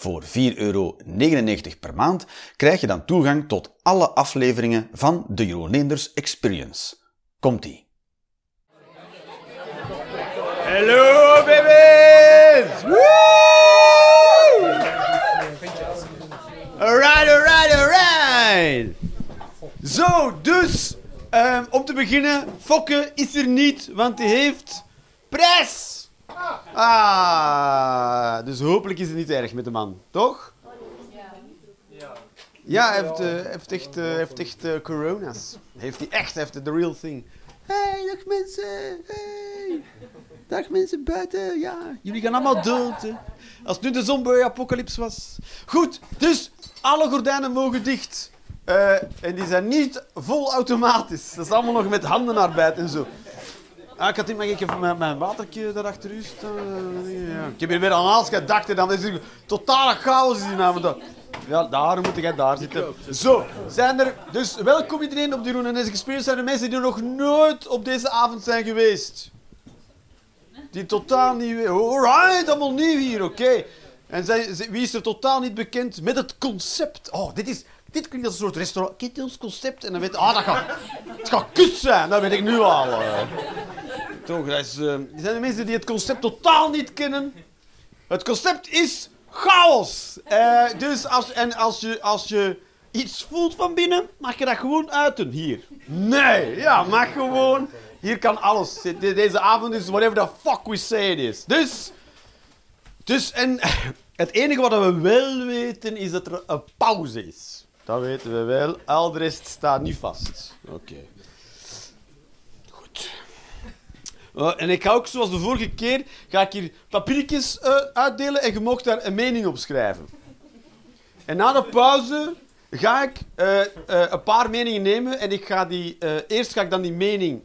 Voor 4,99 euro per maand krijg je dan toegang tot alle afleveringen van de Jeroen Leenders Experience. Komt-ie. Hallo baby's! Woo! Alright, alright, alright! Zo, dus ehm, om te beginnen, Fokke is er niet, want die heeft prijs! Ah, dus hopelijk is het niet erg met de man, toch? Ja, hij heeft, eh, heeft echt, eh, heeft echt eh, corona's. Heeft hij echt, heeft de real thing. Hey, dag mensen! Hey! Dag mensen buiten, ja. Jullie gaan allemaal dood. Als het nu de zombie-apocalypse was. Goed, dus alle gordijnen mogen dicht. En die zijn niet vol automatisch. Dat is allemaal nog met handenarbeid en zo. Ah, ik had niet, maar ik heb mijn, mijn watertje daarachter u staan. Ja. Ik heb hier weer aan alles gedacht en dan is er totale chaos in naam. Dat. Ja, daar moet jij daar zitten. Zo, zijn er... Dus welkom iedereen op de Roen en deze Experience. Zijn er mensen die nog nooit op deze avond zijn geweest? Die totaal niet... Alright, allemaal nieuw hier, oké. En zij, wie is er totaal niet bekend met het concept? Oh, dit is... Dit klinkt als een soort restaurant. Kent ons concept? En dan weet ah, dat gaat... Het gaat kut zijn, dat weet ik nu al. Toch, eh, er zijn er mensen die het concept totaal niet kennen. Het concept is chaos. Eh, dus als, en als je, als je iets voelt van binnen, mag je dat gewoon uiten hier. Nee, ja, mag gewoon. Hier kan alles. De- Deze avond is whatever the fuck we say it is. Dus, dus en het enige wat we wel weten is dat er een pauze is. Dat weten we wel. Al de rest staat niet vast. Oké. Eh, en ik ga ook, zoals de vorige keer, ga ik hier papiertjes eh, uitdelen en je mag daar een mening op schrijven. En na de pauze ga ik eh, een paar meningen nemen en ik ga die, eerst ga ik dan die mening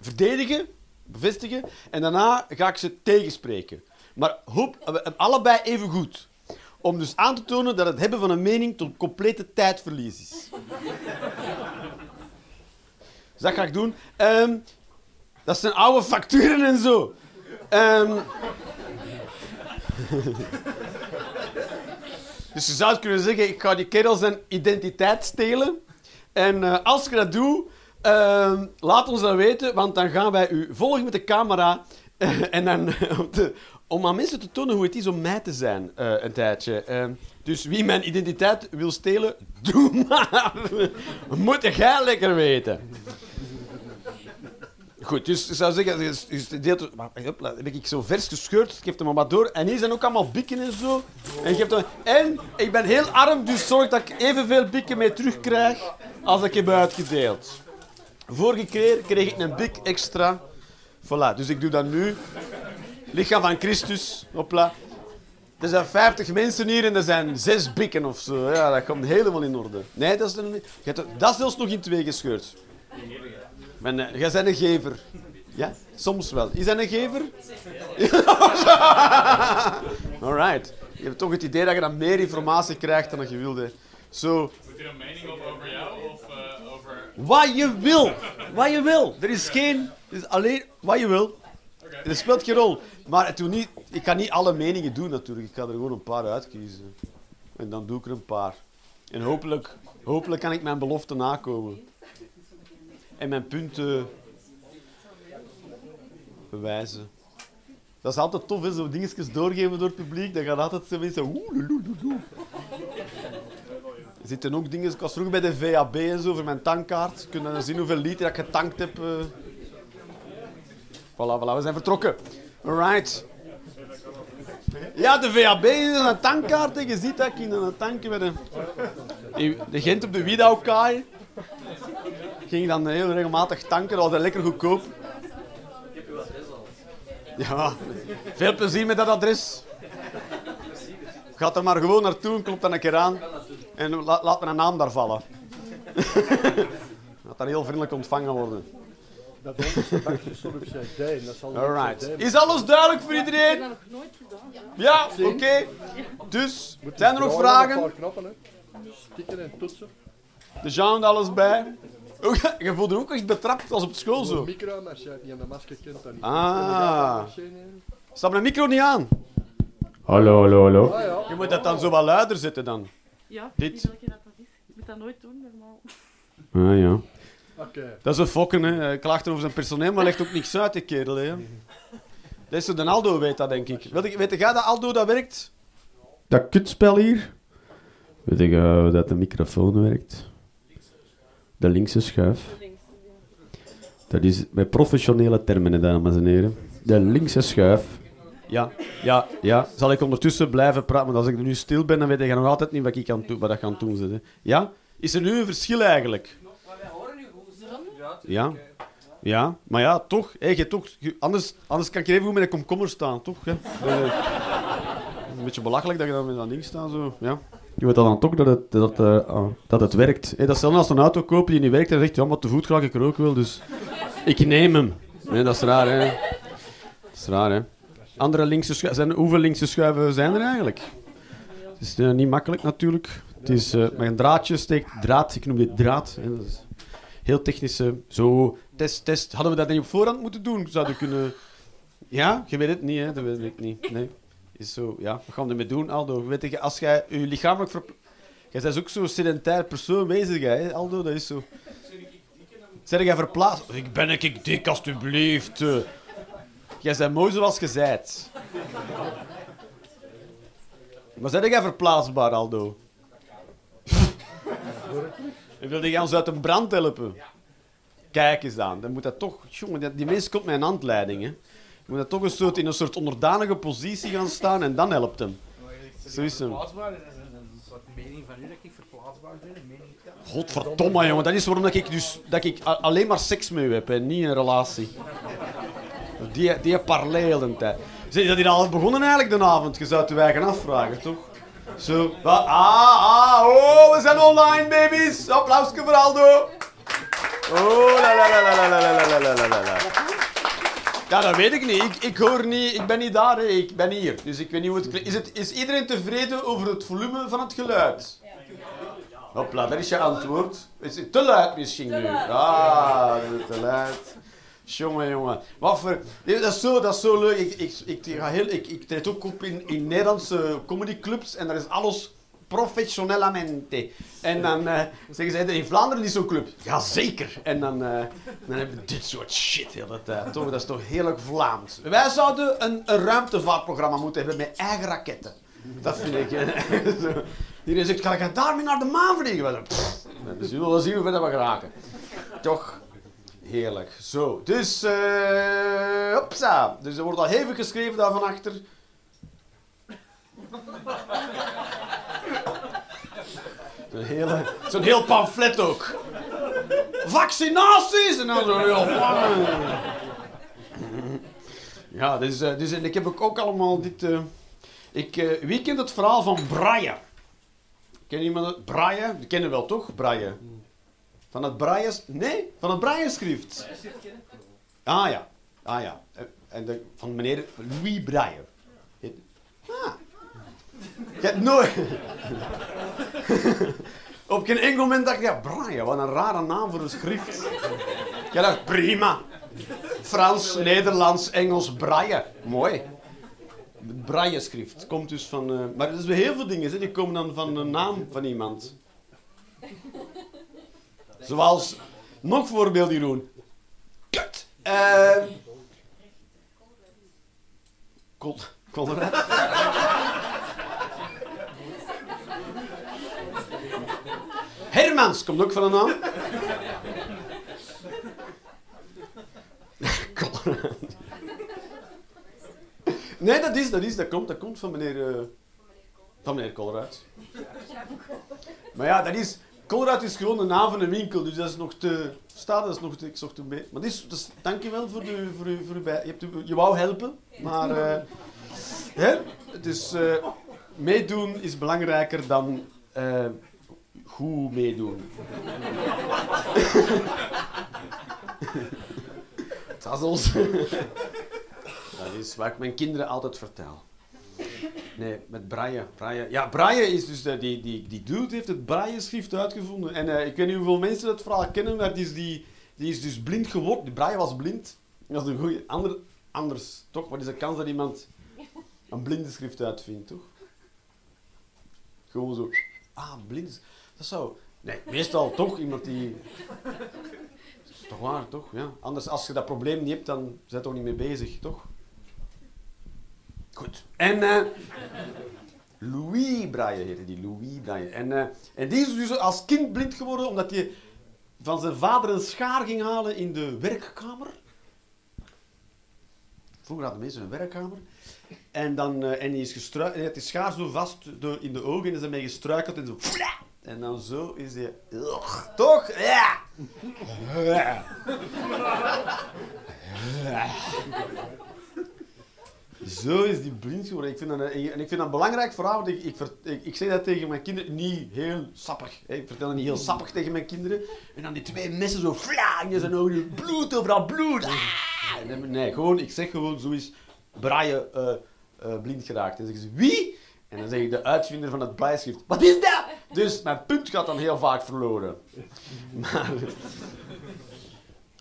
verdedigen, bevestigen, en daarna ga ik ze tegenspreken. Maar hoop, allebei even goed. Om dus aan te tonen dat het hebben van een mening tot complete tijdverlies is. Dus dat ga ik doen. Ehm, dat zijn oude facturen en zo. Ehm. dus je zou kunnen zeggen, ik ga die kerel zijn identiteit stelen. En eh, als je dat doet, ehm, laat ons dat weten, want dan gaan wij u volgen met de camera. en dan, om, te- om aan mensen te tonen hoe het is om mij te zijn, eh, een tijdje. Ehm, dus wie mijn identiteit wil stelen, doe maar. Moet jij lekker weten. Goed, dus ik zou zeggen, dus, dus de deel, maar, heb ik zo vers gescheurd, ik geef hem maar door. En hier zijn ook allemaal bikken en zo. En, en ik ben heel arm, dus zorg dat ik evenveel bikken mee terugkrijg als ik heb uitgedeeld. Vorige keer kreeg ik een bik extra. Voilà, dus ik doe dat nu. Lichaam van Christus, hopla. Er zijn 50 mensen hier en er zijn zes bikken of zo. Ja, dat komt helemaal in orde. Nee, dat is, een, je dat is zelfs nog in twee gescheurd. Ben, eh, jij bent een gever. Ja? Soms wel. Is dat een gever? Alright. Je hebt toch het idee dat je dan meer informatie krijgt dan je wilde. Zo. Moet je een mening op over jou of eh, over... Wat je wil. Wat je wil. Er is geen... Is alleen wat je wil. Er speelt geen rol. Maar niet, ik kan niet alle meningen doen natuurlijk. Ik ga er gewoon een paar uitkiezen. En dan doe ik er een paar. En hopelijk, hopelijk kan ik mijn belofte nakomen. En mijn punten bewijzen. Dat is altijd tof, hè? zo dingetjes doorgeven door het publiek. Dan gaan altijd zo mensen... Er zitten ook dingen... Ik was vroeger bij de VAB en zo, voor mijn tankkaart. Je dan zien hoeveel liter ik getankt heb. eh. Voilà, voilà, we zijn vertrokken. Alright. Ja, de VAB is een tankkaart. hè. Je ziet dat ik in een tankje met een... De Gent op de Wiedauwkaai ging dan heel regelmatig tanken. Dat was lekker goedkoop. Ik heb uw adres al. Ja, veel plezier met dat adres. Ga er maar gewoon naartoe, klopt dan een keer aan. En laat mijn naam daar vallen. dat daar heel vriendelijk ontvangen worden. Dat Alright. Is alles duidelijk voor iedereen? Ja, oké. Dus, zijn er nog vragen? Stikken en toetsen. De alles bij. Oh, ja, je voelde je ook echt betrapt als op school Een zo. micro, maar als je het niet aan de masker kent, dan niet. Ah. Staat mijn micro niet aan? Hallo, hallo, hallo. Ah ja. Je moet dat dan zo wat luider zetten dan. Ja, Dit. Welke dat, dat is. Ik moet dat nooit doen, normaal. Ah ja. Oké. Dat is een fokken, hè. Hij klaagt over zijn personeel, maar legt ook niks uit, die kerel, hè. Dat is zo, de Aldo weet dat, denk ik. Weet, je- weet jij dat Aldo dat werkt? Dat kutspel hier? Weet ik eh, dat de microfoon werkt? De linkse schuif. Dat is met professionele termen, dames en heren. De linkse schuif. Ja, ja, ja. Zal ik ondertussen blijven praten? Want als ik nu stil ben, dan weet je nog altijd niet wat ik aan, doen- wat ik doen. Ja? Is er nu een verschil eigenlijk? Ja. Ja, maar ja, toch. Je toch anders, anders kan ik even goed met een komkommer staan, toch? Eh, een beetje belachelijk dat je dan met dat ding staat. Zo. Ja. Je weet dan toch dat het, dat, eh, ah, dat het werkt. Dat is als een auto kopen die niet werkt en zegt, ja, maar te voet ga ik er ook wel, dus ik neem hem. Nee, dat is raar, hè. Dat is raar, hè. Andere linkse schuiven, zijn, hoeveel linkse schuiven zijn er eigenlijk? Het is eh, niet makkelijk natuurlijk. Het is eh, met een draadje steekt draad, ik noem dit draad. Hè, dat is heel technische, zo, test, test. Hadden we dat niet op voorhand moeten doen? Zouden we kunnen... Ja? Je weet het niet, hè? Dat weet ik niet. Nee. Is zo, ja. Wat gaan we ermee doen, Aldo? Weet je, als jij je lichamelijk... Verpla- jij bent ook zo'n sedentair persoon bezig, hè, Aldo? Dat is zo... Zeg jij verplaatst? Ik ben ik dik, alstublieft. eh. Jij bent mooi zoals je zijt. Maar zeg jij verplaatsbaar, Aldo? En wilde jij ons uit een brand helpen? Kijk eens aan. Dan moet dat toch... Jongen, die, die mens komt met een handleiding, hè. Moet dat toch een soort, in een soort onderdanige positie gaan staan en dan helpt hem. Zo is hem. Verplaatsbaar, dat is een, soort mening van u dat ik verplaatsbaar ben. Godverdomme, jongen. Dat is waarom dat ik, dus, dat ik alleen maar seks met u heb en niet een relatie. Die, die parley heel de tijd. Zeg, dat al begonnen eigenlijk de avond? Je zou het je eigen afvragen, toch? Zo. Ah, ah, oh, we zijn online, baby's. Applausje voor Aldo. Oh, la la la la la la la la la la. Ja, dat weet ik niet. Ik, ik hoor niet. Ik ben niet daar, hè. ik ben hier. Dus ik weet niet hoe het klinkt. Is, het, is iedereen tevreden over het volume van het geluid? Hopla, dat is je antwoord. Is het te luid misschien nu? Ah, te luid. Jongen, jongen. Wat voor... Dat is zo, dat is zo leuk. Ik, ik, ik, ga heel, ik, ik treed ook op in, in Nederlandse comedyclubs en daar is alles professionellamente. En dan eh, zeggen ze, in Vlaanderen is zo'n club. Jazeker. En dan, eh, dan hebben we dit soort shit de hele tijd. Toch, dat is toch heerlijk Vlaams. Wij zouden een, een ruimtevaartprogramma moeten hebben met eigen raketten. Dat vind ik... eh. Iedereen zegt, ga ik daarmee naar de maan vliegen? Pff, we zullen wel zien hoe ver we geraken. Toch... Heerlijk. Zo, dus... hopsa. Dus er wordt al hevig geschreven daar van achter. Zo'n heel pamflet ook. Vaccinaties! En dan zo heel... Ja, dus, eh, dus ik heb ook, allemaal dit... eh, ik, eh, wie kent het verhaal van Braille? Ken iemand het? Braille? Die kennen wel toch? Braille. Van het Braille... Nee, van het Braille-schrift. Ah ja. Ah ja. En van meneer Louis Braille. Ah. Je hebt nooit... Op geen enkel moment dacht ik, ja, Braille, wat een rare naam voor een schrift. Ja, dacht, prima. Frans, Nederlands, Engels, Braille. Mooi. Braille-schrift komt dus van... eh, maar er zijn heel veel dingen, die komen dan van de naam van iemand. Zoals... Nog voorbeeld, Jeroen. Kut! Kol... Colruyt. Komt ook van een naam. Nee, dat is, dat is, dat komt, dat komt van meneer... eh, van meneer Colruyt. Maar ja, dat is... Colruyt is gewoon de naam van een winkel, dus dat is nog te... Staat, dat is nog te... Ik zocht een. Maar dat is, dankjewel voor de... Voor, u- voor uw bij, je, hebt, je wou helpen, maar... eh, hè? Dus eh, meedoen is belangrijker dan... goed meedoen. Sazzels. dat is wat ik mijn kinderen altijd vertel. Nee, met braille. braille. Ja, braille is dus... eh, die, die, die dude heeft het braille-schrift uitgevonden. En eh, ik weet niet hoeveel mensen dat verhaal kennen, maar die is, die, die is dus blind geworden. Die braille was blind. Dat is een goeie... Ander, anders, toch? Wat is de kans dat iemand een blinde schrift uitvindt, toch? Gewoon zo... Ah, blind. Dat zou... Nee, meestal toch iemand die... Dat is toch waar, toch? Ja. Anders, als je dat probleem niet hebt, dan zijn je toch niet mee bezig, toch? Goed. En eh, Louis Braille heette die, Louis Braille. En, eh, en die is dus als kind blind geworden omdat hij van zijn vader een schaar ging halen in de werkkamer. Vroeger hadden mensen een werkkamer. En, dan, eh, en hij, is gestruik- hij had die schaar zo vast door in de ogen en is ermee gestruikeld en zo... En dan zo is hij... Toch? Ja! Zo is die blind geworden. Ik vind dat, en ik vind dat belangrijk want ik, ik, ik, ik zeg dat tegen mijn kinderen niet heel sappig. Ik vertel dat niet heel sappig tegen mijn kinderen. En dan die twee messen zo flang in zijn ogen, bloed overal, bloed. Ah! Nee, gewoon, ik zeg gewoon, zo is Braille eh, eh, blind geraakt. En zeggen ze, wie? En dan zeg ik de uitvinder van het blijschrift, wat is dat? Dus mijn punt gaat dan heel vaak verloren. Maar,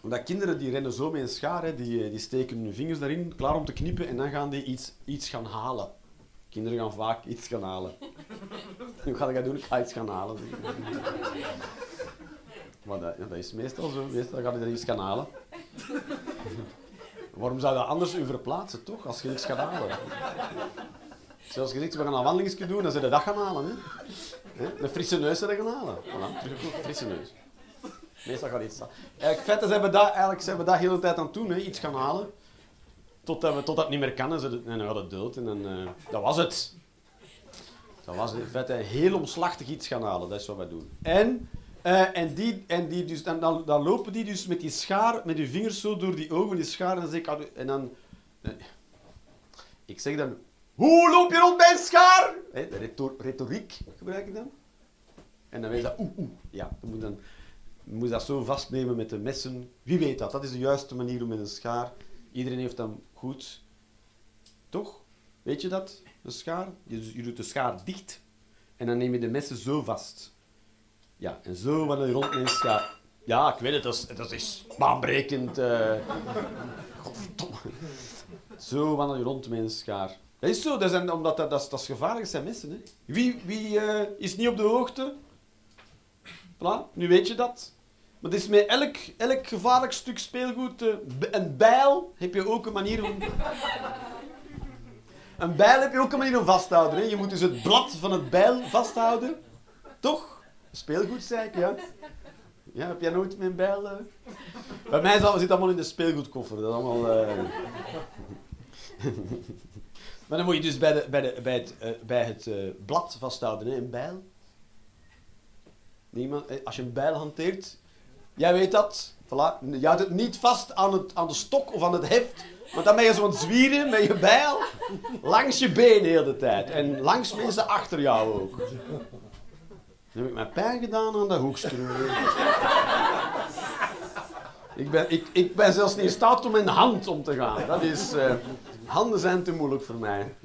omdat kinderen die rennen zo met een schaar, hè, die, eh, die steken hun vingers daarin, klaar om te knippen, en dan gaan die iets, iets gaan halen. Kinderen gaan vaak iets gaan halen. Hoe ga ik dat doen? Ik ga iets gaan halen. Maar dat, dat is meestal zo. Meestal ga je er iets gaan halen. Waarom zou dat anders u verplaatsen, toch? Als je iets gaat halen. Zoals je zegt, we gaan een wandelingsje doen, dan zullen je dat gaan halen. Hè? De frisse neus zullen gaan halen. Voilà, terug de frisse neus. Meestal gaat iets staan. Eigenlijk, feiten zijn we dat, eigenlijk zijn we de hele tijd aan het doen, hè? iets gaan halen. Totdat, we, totdat het niet meer kan en, ze, en dan gaat het dood. En dan, eh, dat was het. Dat was in feite heel omslachtig iets gaan halen, dat is wat wij doen. En, eh, en, die, en, die dus, en dan, dan lopen die dus met die schaar, met die vingers zo door die ogen, die schaar, en dan zeg ik, ah, en dan... eh, ik zeg dan, hoe loop je rond bij een schaar? Hè, de retor- retoriek gebruik ik dan. En dan weet je dat, oeh. Ja, dan moet, dan, je moet dat zo vastnemen met de messen. Wie weet dat? Dat is de juiste manier om met een schaar. Iedereen heeft dan goed. Toch? Weet je dat? Een schaar? Je, je doet de schaar dicht en dan neem je de messen zo vast. Ja, en zo wandel je rond een schaar. Ja, ik weet het, dat is, dat is baanbrekend. Godverdomme. Zo wandel je rond een schaar. Dat is zo, dat, zijn, omdat dat, dat, is, gevaarlijk, zijn messen. Hè. Wie, wie eh, is niet op de hoogte? Voilà, nu weet je dat. Maar het is met elk, elk gevaarlijk stuk speelgoed, eh, een bijl, heb je ook een manier om... Een bijl heb je ook een manier om vasthouden. Hè. Je moet dus het blad van het bijl vasthouden. Toch? Speelgoed, zei ik, ja. Ja, heb jij nooit een bijl... eh? Bij mij zit het allemaal in de speelgoedkoffer. Dat is allemaal... maar dan moet je dus bij, de, bij, de, bij het, eh, bij het eh, blad vasthouden, hè, een bijl. Niemand, eh, als je een bijl hanteert, jij weet dat. Voilà. Je houdt het niet vast aan, het, aan de stok of aan het heft, want dan ben je zo'n zwieren met je bijl langs je been de hele tijd. En langs mensen achter jou ook. Dan heb ik mijn pijn gedaan aan de hoekscrew. ik, ben, ik, ik ben zelfs niet in staat om in hand om te gaan. Dat is, handen zijn te moeilijk voor mij.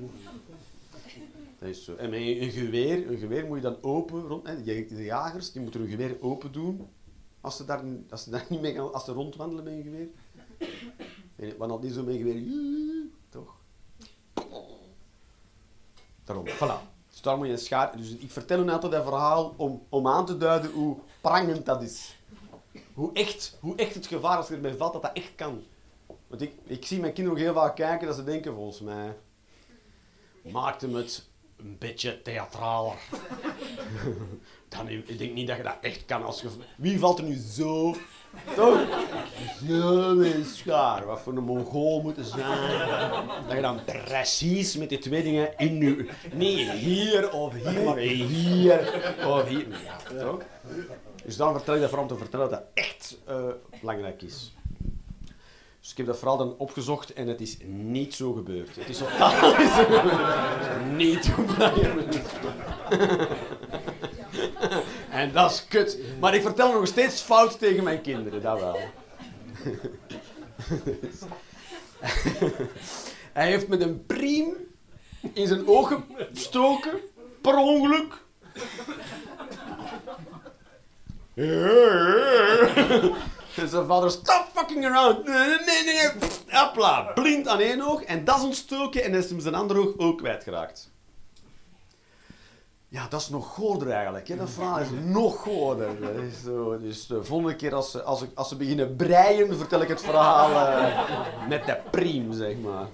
Dat is zo. En een geweer, een geweer moet je dan open rond. Hè. De jagers die moeten hun geweer open doen. Als ze daar, als ze daar niet mee gaan, als ze rondwandelen met een geweer. En wanneer die zo met een geweer. Toch? Daarom, voilà. Dus daar moet je een schaar. Dus ik vertel u altijd dat verhaal om, om aan te duiden hoe prangend dat is. Hoe echt, hoe echt het gevaar als je erbij valt dat dat echt kan. Want ik, ik zie mijn kinderen ook heel vaak kijken dat ze denken, volgens mij maakt hem het een beetje theatraler. Dan, ik denk niet dat je dat echt kan. Als je, wie valt er nu zo? Zo een schaar. Wat voor een mongool moeten zijn. Dat je dan precies met die twee dingen in je... Niet hier of hier, maar hier of hier. Dus dan vertel ik dat vooral om te vertellen dat dat echt eh, belangrijk is. Dus ik heb dat vooral dan opgezocht en het is niet zo gebeurd. Het is totaal niet zo gebeurd. Niet hoe En dat is kut. Maar ik vertel nog steeds fout tegen mijn kinderen, dat wel. Hij heeft met een priem in zijn ogen gestoken, per ongeluk. En zijn vader, stop fucking around. Nee, nee, nee, blind aan één oog en dat is ontstoken en is hem zijn andere oog ook kwijtgeraakt. Ja, dat is nog goorder eigenlijk. Hè. Dat verhaal is nog goorder. Zo, dus de volgende keer als ze, als, ik, als ze beginnen breien, vertel ik het verhaal eh, met de priem, zeg maar.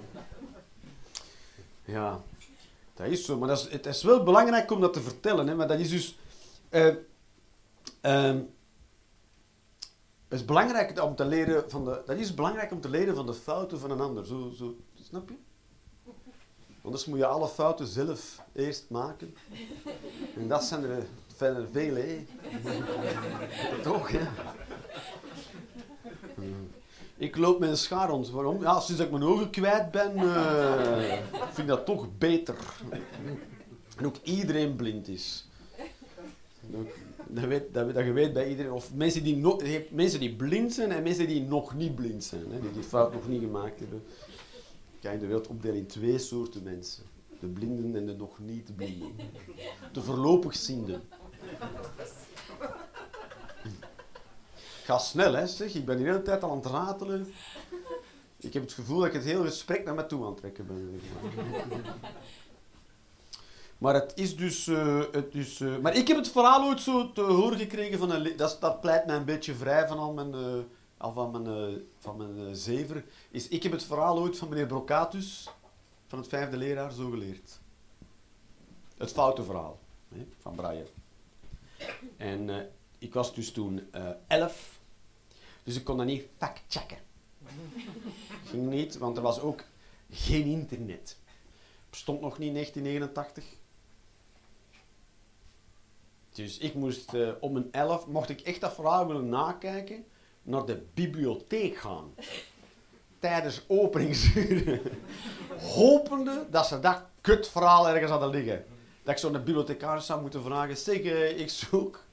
Ja, dat is zo. Maar dat is, het is wel belangrijk om dat te vertellen. Hè. Maar dat is dus... ehm, het is belangrijk om te leren van de... Dat is belangrijk om te leren van de fouten van een ander. Zo, zo, snap je? Anders moet je alle fouten zelf eerst maken. En dat zijn er verder veel, hè? Toch, hè? Hmm. Ik loop een schaar rond. Waarom? Ja, sinds ik mijn ogen kwijt ben, eh, vind ik dat toch beter. En ook iedereen blind is. Dat, weet, dat, dat je weet bij iedereen. Of mensen die, hebt mensen die blind zijn en mensen die nog niet blind zijn. Hè, die die fout nog niet gemaakt hebben. Kan je de wereld opdelen in twee soorten mensen. De blinden en de nog niet blinden. De voorlopig zienden. Ga snel, hè, zeg. Ik ben de hele tijd al aan het ratelen. Ik heb het gevoel dat ik het hele gesprek naar me toe aan het trekken ben. Maar het is dus... eh, het is, eh, maar ik heb het verhaal ooit zo te horen gekregen van een... Dat, dat pleit mij een beetje vrij van al mijn... eh, al van mijn, van mijn zever. Is, ik heb het verhaal ooit van meneer Brocatus, van het vijfde leraar, zo geleerd. Het foute verhaal hè, van Braille. En ik was dus toen elf, dus ik kon dat niet fact-checken. Ging niet, want er was ook geen internet. Bestond nog niet in 1989. Dus ik moest eh, om een elf, mocht ik echt dat verhaal willen nakijken, naar de bibliotheek gaan. Tijdens openingsuren. Hopende dat ze dat kutverhaal ergens hadden liggen. Dat ik zo'n bibliothecaris zou moeten vragen, zeg, eh, ik zoek,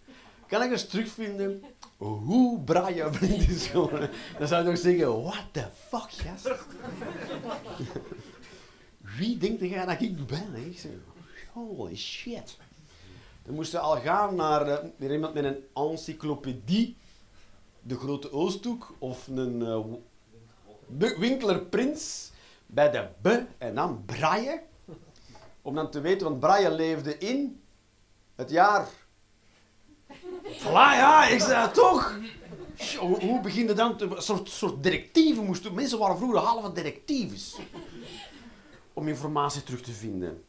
kan ik eens terugvinden hoe Braille blind is geworden? Dan zou ik nog zeggen, what the fuck, gast? Wie denkt jij dat ik ben? Ik zeg, holy shit. Dan moesten al gaan naar, eh, naar iemand met een encyclopedie, de Grote Oosthoek, of een eh, w- Winkler Prins, bij de B en dan Braille. Om dan te weten, want Braille leefde in het jaar... Voilà, ja, ik zei toch. Hoe, begin je dan te... Een soort, soort directieven moesten... Mensen waren vroeger halve detectives. Om informatie terug te vinden.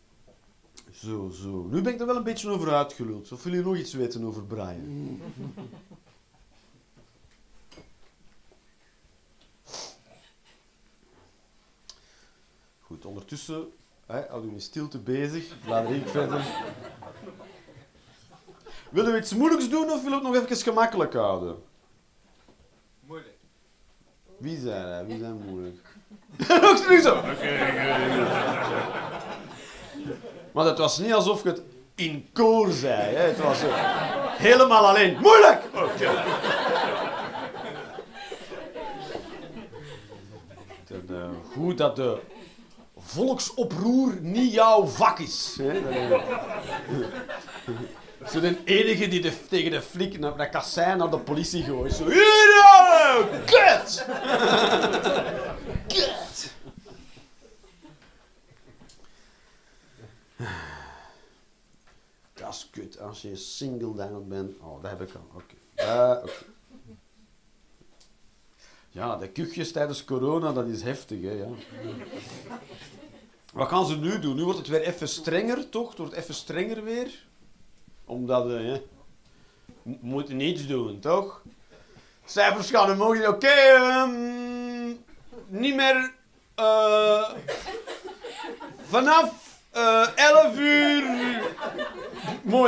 Zo, zo. Nu ben ik er wel een beetje over uitgeluld. Of jullie nog iets weten over Brian? Goed, ondertussen hè, houden we stilte bezig. Laat ik verder. Willen we iets moeilijks doen of willen we het nog even gemakkelijk houden? Moeilijk. Wie zijn hij? Wie zijn moeilijk? Terug zo. Maar het was niet alsof je het in koor zei. Hè? Het was eh, helemaal alleen. Moeilijk! En, eh, goed dat de volksoproer niet jouw vak is. Hè? Eh, Zo de enige die tegen de flik naar de kassei naar de politie gooit. Zo, hier, ja, kut! Kut! Dat kut als je single down bent. Oh, dat heb ik al. Oké. Eh. Ja, de kuchjes tijdens corona, dat is heftig, hè. Ja. Wat gaan ze nu doen? Nu wordt het weer even strenger, toch? Het wordt even strenger weer. Omdat we m- moeten niets doen, toch? Cijfers gaan omhoog. Oké, ehm, niet meer... eh, vanaf eh 11 uur...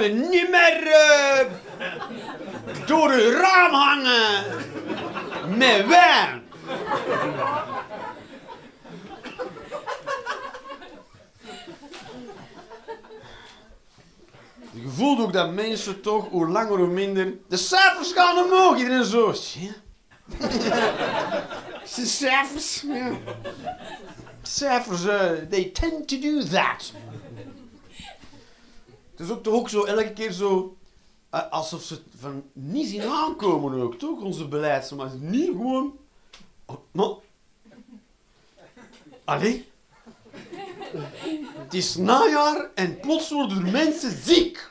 Je niet meer eh, door het raam hangen met wijn. Je voelt ook dat mensen toch, hoe langer hoe minder... De cijfers gaan omhoog. Iedereen zo... Zie? Ze cijfers. Ja. Cijfers, eh, they tend to do that. Het is ook toch ook zo elke keer zo... eh, alsof ze van niet zien aankomen ook, toch? Onze beleid. Maar niet gewoon... Oh. Allee? Het is najaar en plots worden mensen ziek.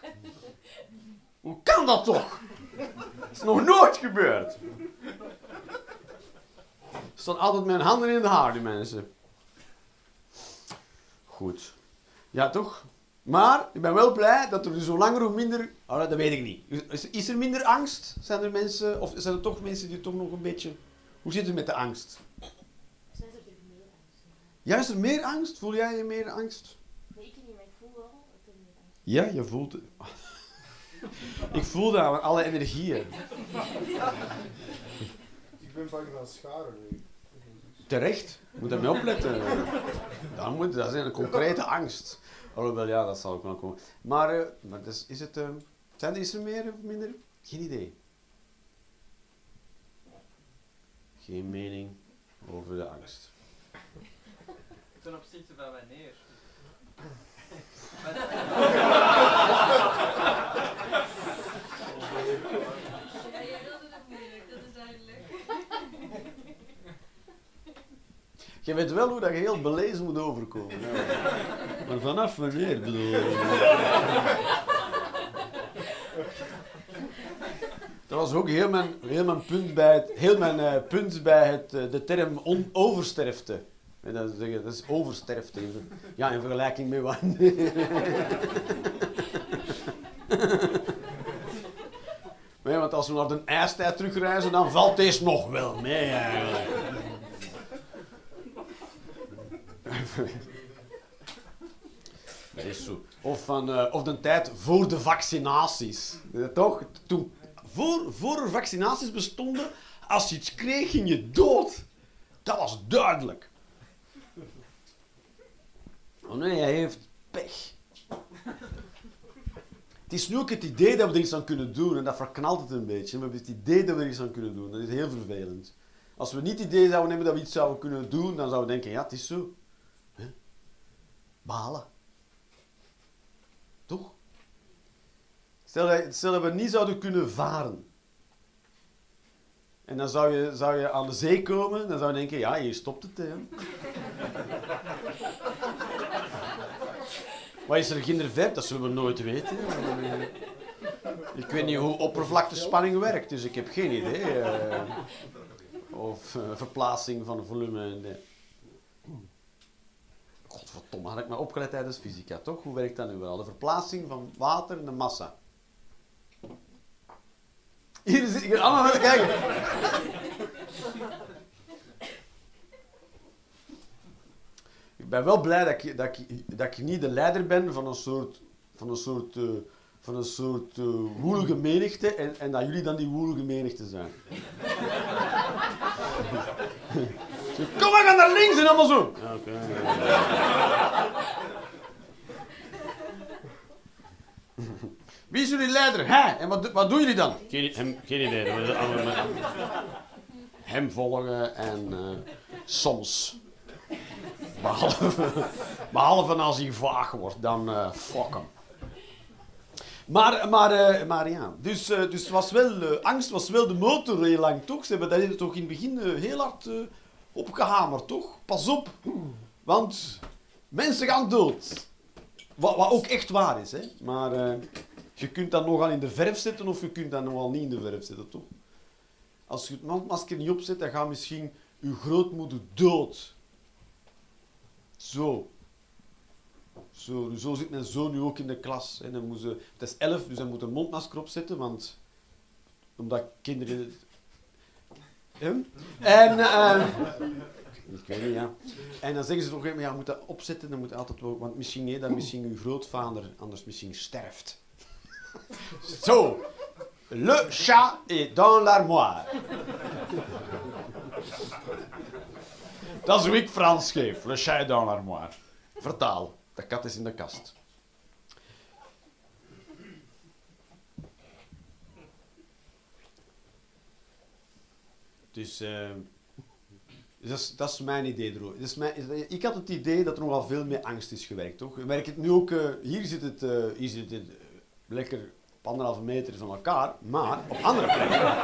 Hoe kan dat toch? Dat is nog nooit gebeurd. Ze staan altijd hun handen in de haar, die mensen. Goed. Ja, toch? Maar ik ben wel blij dat er zo langer hoe minder... Oh, dat weet ik niet. Is, is er minder angst? Zijn er mensen... Of zijn er toch mensen die toch nog een beetje... Hoe zit het met de angst? Ja, is er meer angst? Voel jij je meer angst? Nee, ik niet, maar ik voel wel dat er meer angst Ja, je voelt het. ik voel dat aan alle energieën. Ik ben bang van scharen nu. Terecht. Je moet ermee opletten. Dat, moet, dat is een concrete angst. Alhoewel, ja, dat zal ook wel komen. Maar, eh, maar dus, is, het, eh, zijn er, is er meer of minder? Geen idee. Geen mening over de angst. Ten opzichte van wanneer? Ja, jij wilde het moeilijk, dat is duidelijk. Je weet wel hoe dat je heel belezen moet overkomen. Maar vanaf wanneer bedoel je? Dat was ook heel mijn, heel mijn punt bij het, heel mijn, eh, punt bij het, eh, de term on, oversterfte. En dat, is- dat is oversterfte. Ja, in vergelijking met want als we naar de ijstijd terugreizen, dan valt deze nog wel mee eigenlijk. Of, van, eh, of de tijd voor de vaccinaties. Eh, Toch? Toen, voor, voor er vaccinaties bestonden, als je iets kreeg, ging je dood. Dat was duidelijk. Oh nee, hij heeft pech. Het is nu ook het idee dat we er iets aan kunnen doen, en dat verknalt het een beetje. We hebben het idee dat we er iets aan kunnen doen. Dat is heel vervelend. Als we niet het idee zouden hebben dat we iets zouden kunnen doen, dan zouden we denken, ja, het is zo. Toch? Stel dat, stel dat we niet zouden kunnen varen. En dan zou je, zou je aan de zee komen, dan zou je denken, ja, hier stopt het. Hè. Maar is er geen vet? Dat zullen we nooit weten. Ik weet niet hoe oppervlaktespanning werkt, dus ik heb geen idee. eh. of eh, verplaatsing van volume. Godverdomme, had ik maar opgelet tijdens fysica, toch? Hoe werkt dat nu wel? De verplaatsing van water de massa. Hier zit ik allemaal naar te kijken. Ik ben wel blij dat ik, dat ik, dat ik niet de leider ben van een soort, van een soort, eh, van een soort eh, woelige menigte en, en dat jullie dan die woelige menigte zijn. Kom maar, ga naar links en allemaal zo. Oké. Wie is jullie leider? Hij. En wat, wat doen jullie dan? Geen, hem, geen idee. Dat allemaal Hem volgen en eh, soms. Behalve, behalve als hij vaag wordt, dan eh fuck hem. Maar, maar, eh, maar ja, dus, eh, dus het was wel, angst was wel de motor heel lang, toch? Ze hebben dat toch in het begin heel hard eh, opgehamerd, toch? Pas op, want mensen gaan dood. Wat, ook echt waar is, hè? Maar eh, je kunt dat nogal in de verf zetten of je kunt dat nogal niet in de verf zetten, toch? Als je het mondmasker niet opzet, dan gaat misschien je grootmoeder dood. Zo. Zo, zo zit mijn zoon nu ook in de klas. En dan moet ze, het is elf, dus hij moet een mondmasker opzetten, want omdat kinderen... En... eh, ik weet niet, ja. En dan zeggen ze toch, ja, je moet dat opzetten, dan moet altijd wel, want misschien nee, dat misschien uw grootvader anders misschien sterft. Zo. Le chat est dans l'armoire. Dat is hoe ik Frans geef. Le chat est dans l'armoire. Vertaal. De kat is in de kast. Dus, eh, Dus dat is, dat mijn idee erover. Ik had het idee dat er nogal veel meer angst is gewerkt, toch? Het nu ook, eh, hier zit het, eh, hier het eh, lekker op anderhalve meter van elkaar, maar op andere plekken.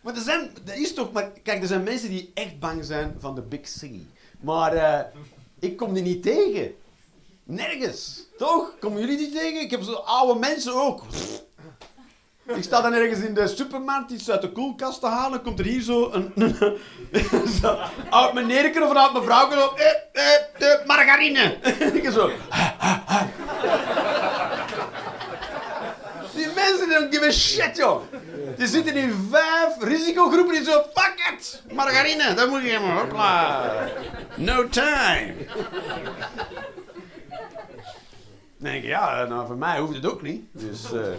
Maar er zijn, er is toch, maar kijk, er zijn mensen die echt bang zijn van de Big C. Maar ik kom die niet tegen. Nergens. Toch? Komen jullie die tegen? Ik heb zo oude mensen ook. Ik sta dan ergens in de supermarkt iets uit de koelkast te halen. Komt er hier zo een, zo oud meneerke of een oud mevrouw. Zo, eh, eh, de margarine. ik zo. Die mensen don't give a shit, joh. Die zitten in vijf risicogroepen die zo, fuck it, margarine, dat moet je hebben, hopla. No time. Dan denk ja, nou, voor mij hoeft het ook niet. Dus, eh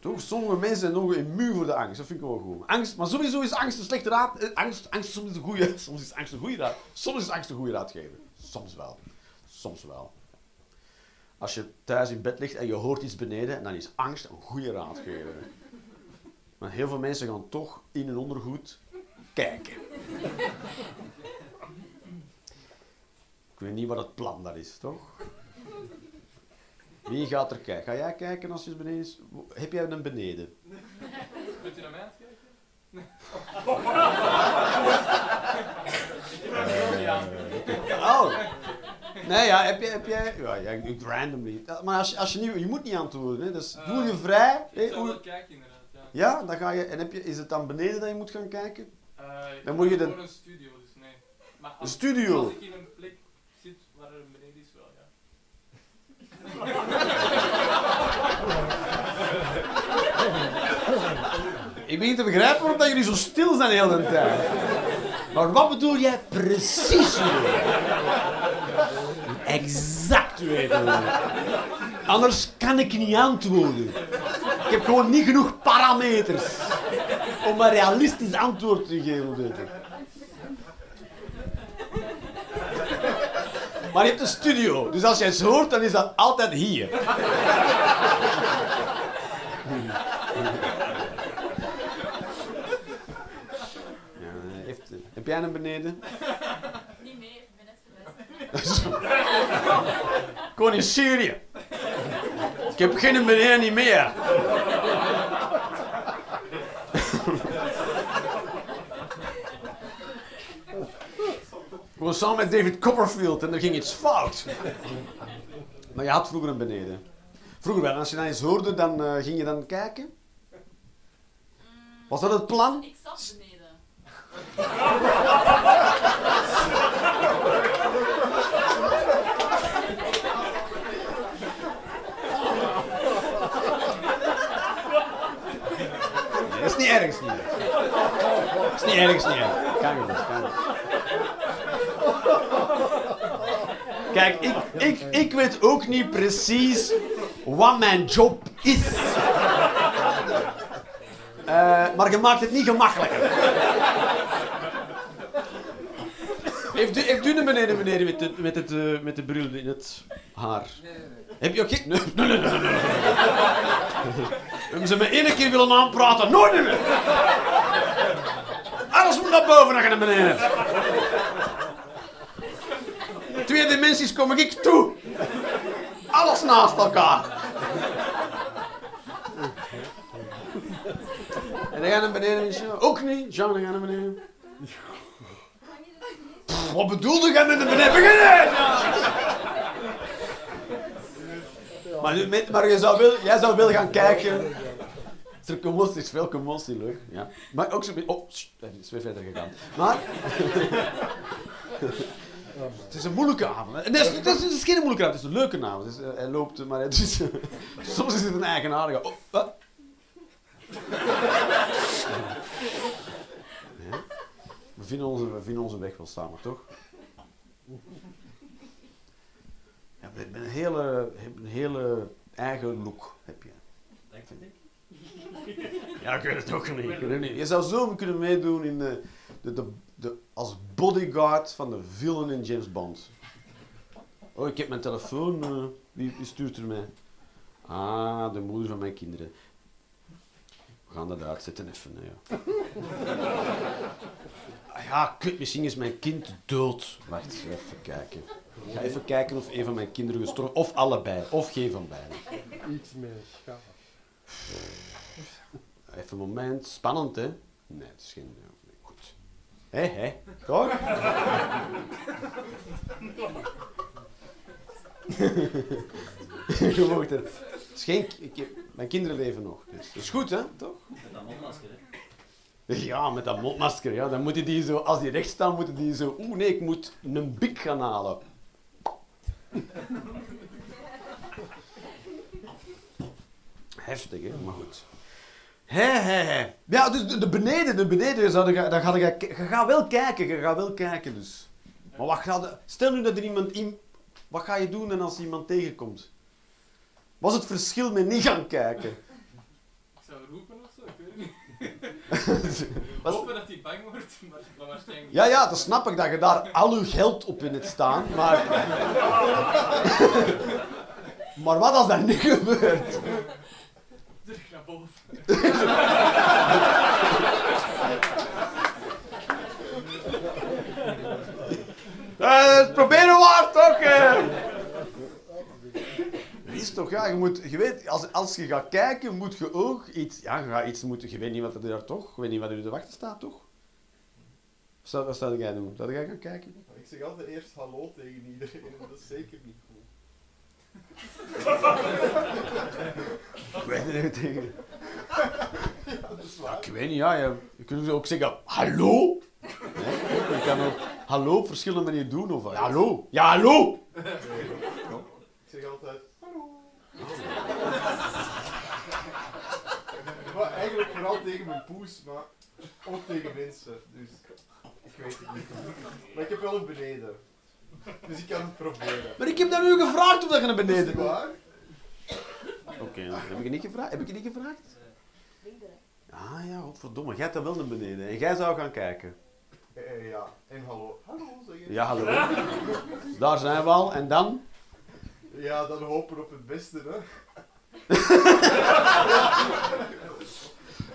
toch, sommige mensen zijn nog immuun voor de angst, dat vind ik wel goed. Angst, maar sowieso is angst een slechte raad. eh, Angst, angst soms is een goede, soms is angst een goede raad. Soms is angst een goede raadgever. Soms wel. Soms wel. Als je thuis in bed ligt en je hoort iets beneden, dan is angst een goede raadgever. Maar heel veel mensen gaan toch in hun ondergoed kijken. Ik weet niet wat het plan daar is, toch? Wie gaat er kijken? Ga jij kijken als je beneden is? Heb jij een beneden? Kunt u naar mij kijken? Oh. Nee, ja, heb jij... Heb jij ja, ja, ik- randomly. Ja, Maar als je, als je niet... Je moet niet antwoorden, hè. Dus voel je vrij. hè, Ik hoe- wel kijken inderdaad, ja. Ja, dan ga je... En heb je, is het dan beneden dat je moet gaan kijken? Eh, Dan moet je de- gewoon een studio, dus nee. Maar als, Een studio? Als ik in een plek zit waar er een beneden is, wel ja. Ik begin te begrijpen waarom dat jullie zo stil zijn de hele tijd. Maar wat bedoel jij precies? Exact weten. Anders kan ik niet antwoorden. Ik heb gewoon niet genoeg parameters om een realistisch antwoord te geven. Weet je. Maar je hebt een studio, dus als jij het hoort, dan is dat altijd hier. Ja, heeft, heb jij een beneden? Niet meer, ik ben net verhuisd. In Syrië. Ik heb geen beneden niet meer. Gewoon samen met David Copperfield en er ging iets fout. Maar je had vroeger een beneden. Vroeger wel, als je dan iets hoorde, dan eh, ging je dan kijken. Was dat het plan? Ik zat beneden. Nee, dat is niet erg, is niet erg. Dat is niet erg, is niet erg. Kan niet, kan niet. Kijk, ik, ik, ik weet niet precies wat mijn job is. Eh, maar je maakt het niet gemakkelijker. Heeft u, heeft u een beneden met, de, met, het, eh, met de bril in het haar? Heb je ook geen... Nee, nee, nee, nee, nee. Ze me één keer willen aanpraten? Nooit meer! Alles moet naar boven en ga naar beneden. Twee dimensies kom ik toe. Naast elkaar. En dan gaan naar beneden. Jean. Ook niet. Jean, dan gaan naar beneden. Pff, wat bedoelde jij met naar beneden? Beginnen! Maar, nu, maar je zou wil, jij zou willen gaan kijken. Is er commotie? Is veel commotie, leuk. Ja. Maar ook zo... Oh, is weer verder gegaan. Maar... het is een moeilijke avond. het is, het is, het is geen moeilijke avond, het is een leuke avond. Eh, hij loopt, maar het is, soms is het een eigenaardige... Oh, wat? Ja. We, vinden onze, we vinden onze weg wel samen, toch? Ja, je hebt een hele, een hele eigen look. Heb je. Ja, ik weet het ook niet. Je zou zo kunnen meedoen in de, de, de, de, als bodyguard van de villain in James Bond. Oh, ik heb mijn telefoon. eh, wie, wie stuurt er mij? Ah, de moeder van mijn kinderen. We gaan dat uitzetten even. hè, Ja. Ah ja, kut, misschien is mijn kind dood. Wacht, even kijken. Ik ga even kijken of een van mijn kinderen gestorven Of allebei. Of geen van beiden. Iets meer schaar. Even een moment. Spannend, hè? Nee, het is geen... Hé, hé. Toch? Je mag er... Geen... Ik mijn kinderen leven nog. Dus dat is goed, hè? Toch? Met dat mondmasker, hè. Ja, met dat mondmasker. Ja. Dan moeten die zo... Als die recht staan, moeten die zo... Oeh, nee, ik moet een bik gaan halen. Heftig, hè? Maar goed. Hé, hé, hé. Ja, dus de, de beneden, de beneden, zou je, dan ga je, je gaat wel kijken, je gaat wel kijken dus. Maar wat gaat de- stel nu dat er iemand in... Wat ga je doen dan als iemand tegenkomt? Wat is het verschil met niet gaan kijken? Ik zou roepen of zo, ik weet het niet. Hopen dat hij bang wordt, maar, maar waarschijnlijk Ja, ja, dan snap ik dat je daar al je geld op in het staan, maar... maar wat als dat niet gebeurt? Boven. Eh, het proberen waard, toch? eh? Is toch, ja, je moet, je weet, als, als je gaat kijken, moet je ook iets, ja, je gaat iets moeten, je weet niet wat er daar toch, je weet niet wat er te wachten staat, toch? Wat zou, wat zou jij doen? Zou jij gaan kijken? Ik zeg altijd eerst hallo tegen iedereen en dat is zeker niet. Ik weet het niet tegen. Dat is waar. Ik weet niet, ja, je, je kunt ook zeggen, hallo? Nee, je kan ook hallo op verschillende manieren doen, of hallo? Ja, hallo! Ik zeg altijd hallo. maar eigenlijk vooral tegen mijn poes, maar ook tegen mensen. Dus ik weet het niet. Maar ik heb wel een beneden. Dus ik kan het proberen. Maar ik heb dan nu gevraagd of dat je naar Is beneden waar? Oké, dan heb ik je niet gevraagd? Heb ik je niet gevraagd? Ah ja, godverdomme. Jij dat wel naar beneden. En jij zou gaan kijken. Eh, ja, en hallo. Hallo, zeg je. Ja, hallo. Daar zijn we al. En dan? Ja, dan hopen op het beste, hè.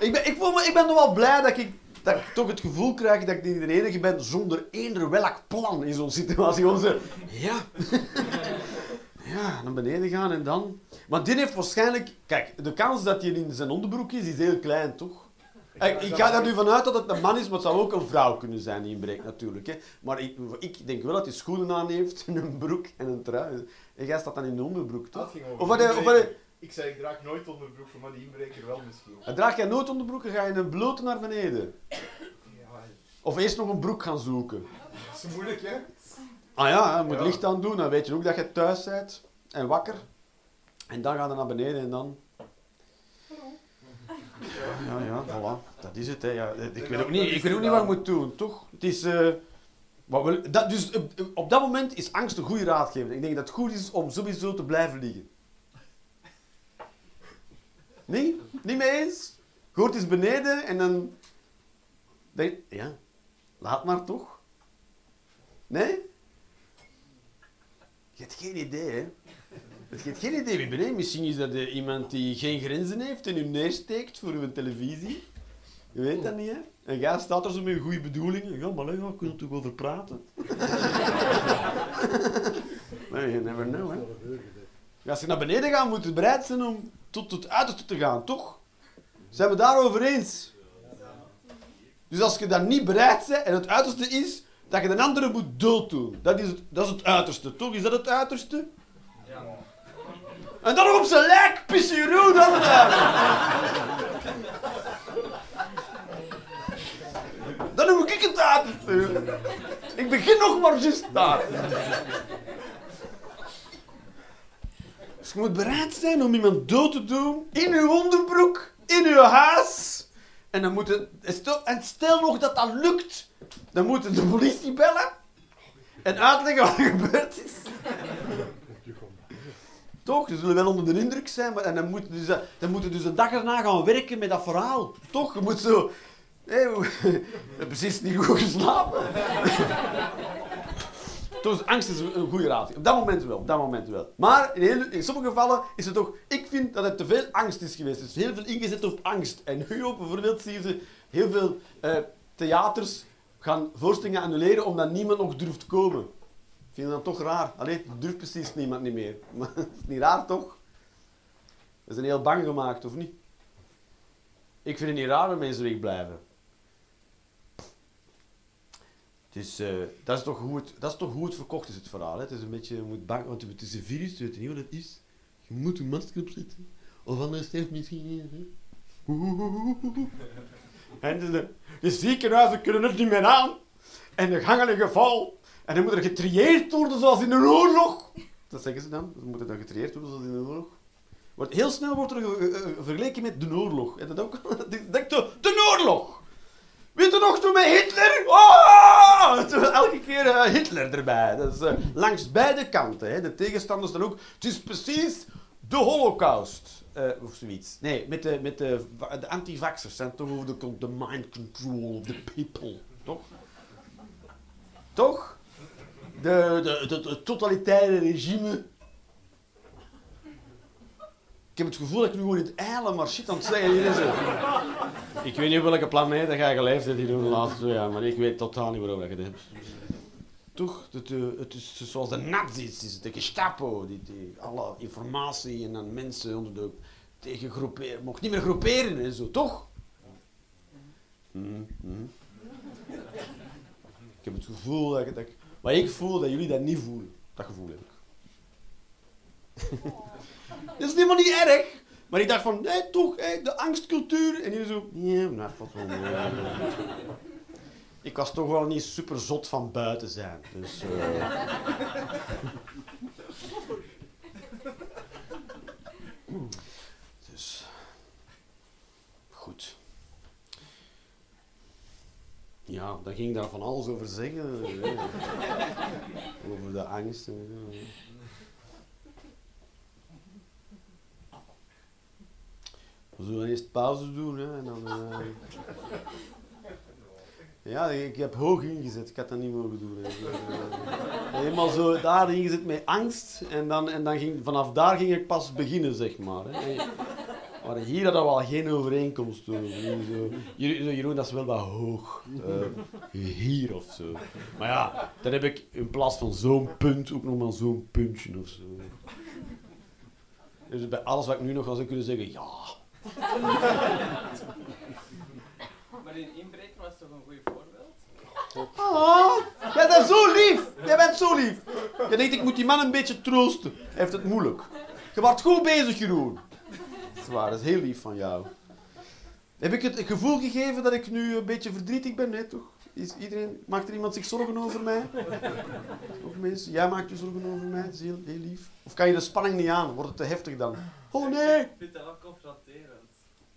Ik ben, ik, voel me, ik ben nog wel blij dat ik, dat ik toch het gevoel krijg dat ik niet de enige ben zonder eender welk plan in zo'n situatie. Gewoon zo, ja. ja, naar beneden gaan en dan... Maar dit heeft waarschijnlijk... Kijk, de kans dat hij in zijn onderbroek is, is heel klein, toch? Ik, ik ga er nu vanuit dat het een man is, maar het zou ook een vrouw kunnen zijn die inbreekt, natuurlijk. Hè. Maar ik, ik denk wel dat hij schoenen aan heeft, een broek en een trui. En jij staat dan in de onderbroek, toch? Of wat, of wat, Ik zei, ik draag nooit onderbroeken, maar die inbreker wel misschien. En draag jij nooit onderbroeken, ga je in een blote naar beneden. Ja, Of eerst nog een broek gaan zoeken. dat is moeilijk, hè? Ah ja, je moet Ja. licht aan doen, dan weet je ook dat je thuis bent en wakker. En dan ga je naar beneden en dan... Ja, ja, voilà. Dat is het, hè. Ja, ik, weet ook niet, ik weet ook niet wat ik moet doen, toch? Het is... eh, wat dat, dus eh, op dat moment is angst een goede raadgever. Ik denk dat het goed is om sowieso te blijven liggen. Nee? Niet mee eens? Hoort eens beneden en dan... Denk, ja, laat maar toch? Nee? Je hebt geen idee, hè? Je hebt geen idee wie ben ik. Misschien is dat eh, iemand die geen grenzen heeft en u neersteekt voor uw televisie. Je weet dat niet, hè? En jij staat er zo met goede bedoelingen. Ja, maar we kunnen er toch over praten. maar you never know, hè? Als je naar beneden gaat, moet je bereid zijn om tot het uiterste te gaan, toch? Zijn we daarover eens? Dus als je dan niet bereid bent en het uiterste is dat je de andere moet dood doen, dat is het, dat is het uiterste, toch? Is dat het uiterste? En dan op zijn lijk pissen je aan het Dan noem ik het uiterste. Ik begin nog maar juist daar. Je moet bereid zijn om iemand dood te doen in uw onderbroek, in uw huis. En dan moet het, en stel- nog dat dat lukt, dan moeten de politie bellen en uitleggen wat er gebeurd is. Toch? Ze zullen wel onder de indruk zijn, maar, en dan moeten dus, dan moeten dus een dag erna gaan werken met dat verhaal. Toch? Je moet zo... Hebt precies niet goed geslapen. Dus angst is een goede raad. Op dat moment wel, op dat moment wel. Maar in, heel- sommige gevallen is het toch... Ik vind dat het te veel angst is geweest. Er is heel veel ingezet op angst. En nu bijvoorbeeld zie je heel veel eh, theaters gaan voorstellingen annuleren omdat niemand nog durft komen. Ik vind dat toch raar. Allee, durft precies niemand niet meer. Maar is niet raar, toch? We zijn heel bang gemaakt, of niet? Ik vind het niet raar dat mensen wegblijven. Dus dat, is toch hoe het, dat is toch hoe het verkocht is, het verhaal. Hè? Het is een beetje, je moet bang, want het is een virus, je weet niet wat het is. Je moet een masker opzetten. Of anders sterft misschien... En de, de, de ziekenhuizen kunnen het niet meer aan. En de gangen liggen vol. En dan moet er getrieerd worden zoals in een oorlog. Dat zeggen ze dan. Dan moet er dan getrieerd worden zoals in een oorlog. Wordt, heel snel wordt er ge- ge- ge- vergeleken met de oorlog. En dat ook? Denk de, de oorlog! Nog toen met Hitler? Oh! Elke keer eh, Hitler erbij. Dat is eh, langs beide kanten. Hè. De tegenstanders dan ook. Het is precies de holocaust. eh, of zoiets. Nee, met de, met de, va- de antivaxers zijn toch over de, mind control of the people. Toch? Toch? De, de, de totalitaire regime. Ik heb het gevoel dat ik nu gewoon in het eilen maar shit aan het zeggen hier is. Ik weet niet op welke planeet dat jij geleefd hebt de laatste twee jaar, maar ik weet totaal niet waarover je het hebt. Toch? Het, eh, het is zoals de nazi's, is de Gestapo, die, die alle informatie en dan mensen onder de tegen groeperen, mocht niet meer groeperen en zo, toch? Mhm, mhm. Ik heb het gevoel dat ik, dat ik- maar ik voel dat jullie dat niet voelen. Dat gevoel heb ik. Dat is helemaal niet erg. Maar ik dacht van, nee, toch, hé, de angstcultuur. En jullie zo, ja, nou, valt wel. Ik was toch wel niet super zot van buiten zijn. Dus, eh. dus, goed. Ja, dan ging ik daar van alles over zeggen. over de angst. en zo. We zullen eerst pauze doen. Hè, en dan, eh. Ja, ik heb hoog ingezet. Ik had dat niet mogen doen. hè. Eh, Helemaal zo daar ingezet met angst. En, dan, en dan ging, vanaf daar ging ik pas beginnen, zeg maar. Hè. Maar hier hadden we al geen overeenkomst over. Jeroen, dat is wel wat hoog. Eh, hier of zo. Maar ja, dan heb ik in plaats van zo'n punt ook nog maar zo'n puntje of zo. Dus bij alles wat ik nu nog zou kunnen zeggen, ja. Maar in inbreken was toch een goed voorbeeld? Ah, jij bent zo lief. Jij bent zo lief. Je denkt, ik moet die man een beetje troosten. Hij heeft het moeilijk. Je wordt goed bezig, Jeroen. Dat is waar, dat is heel lief van jou. Heb ik het gevoel gegeven dat ik nu een beetje verdrietig ben? Nee, toch? Is iedereen, maakt er iemand zich zorgen over mij? Of mensen? Jij maakt je zorgen over mij? Dat is heel, heel lief. Of kan je de spanning niet aan? Wordt het te heftig dan? Oh nee! Ik vind dat wel confronterend.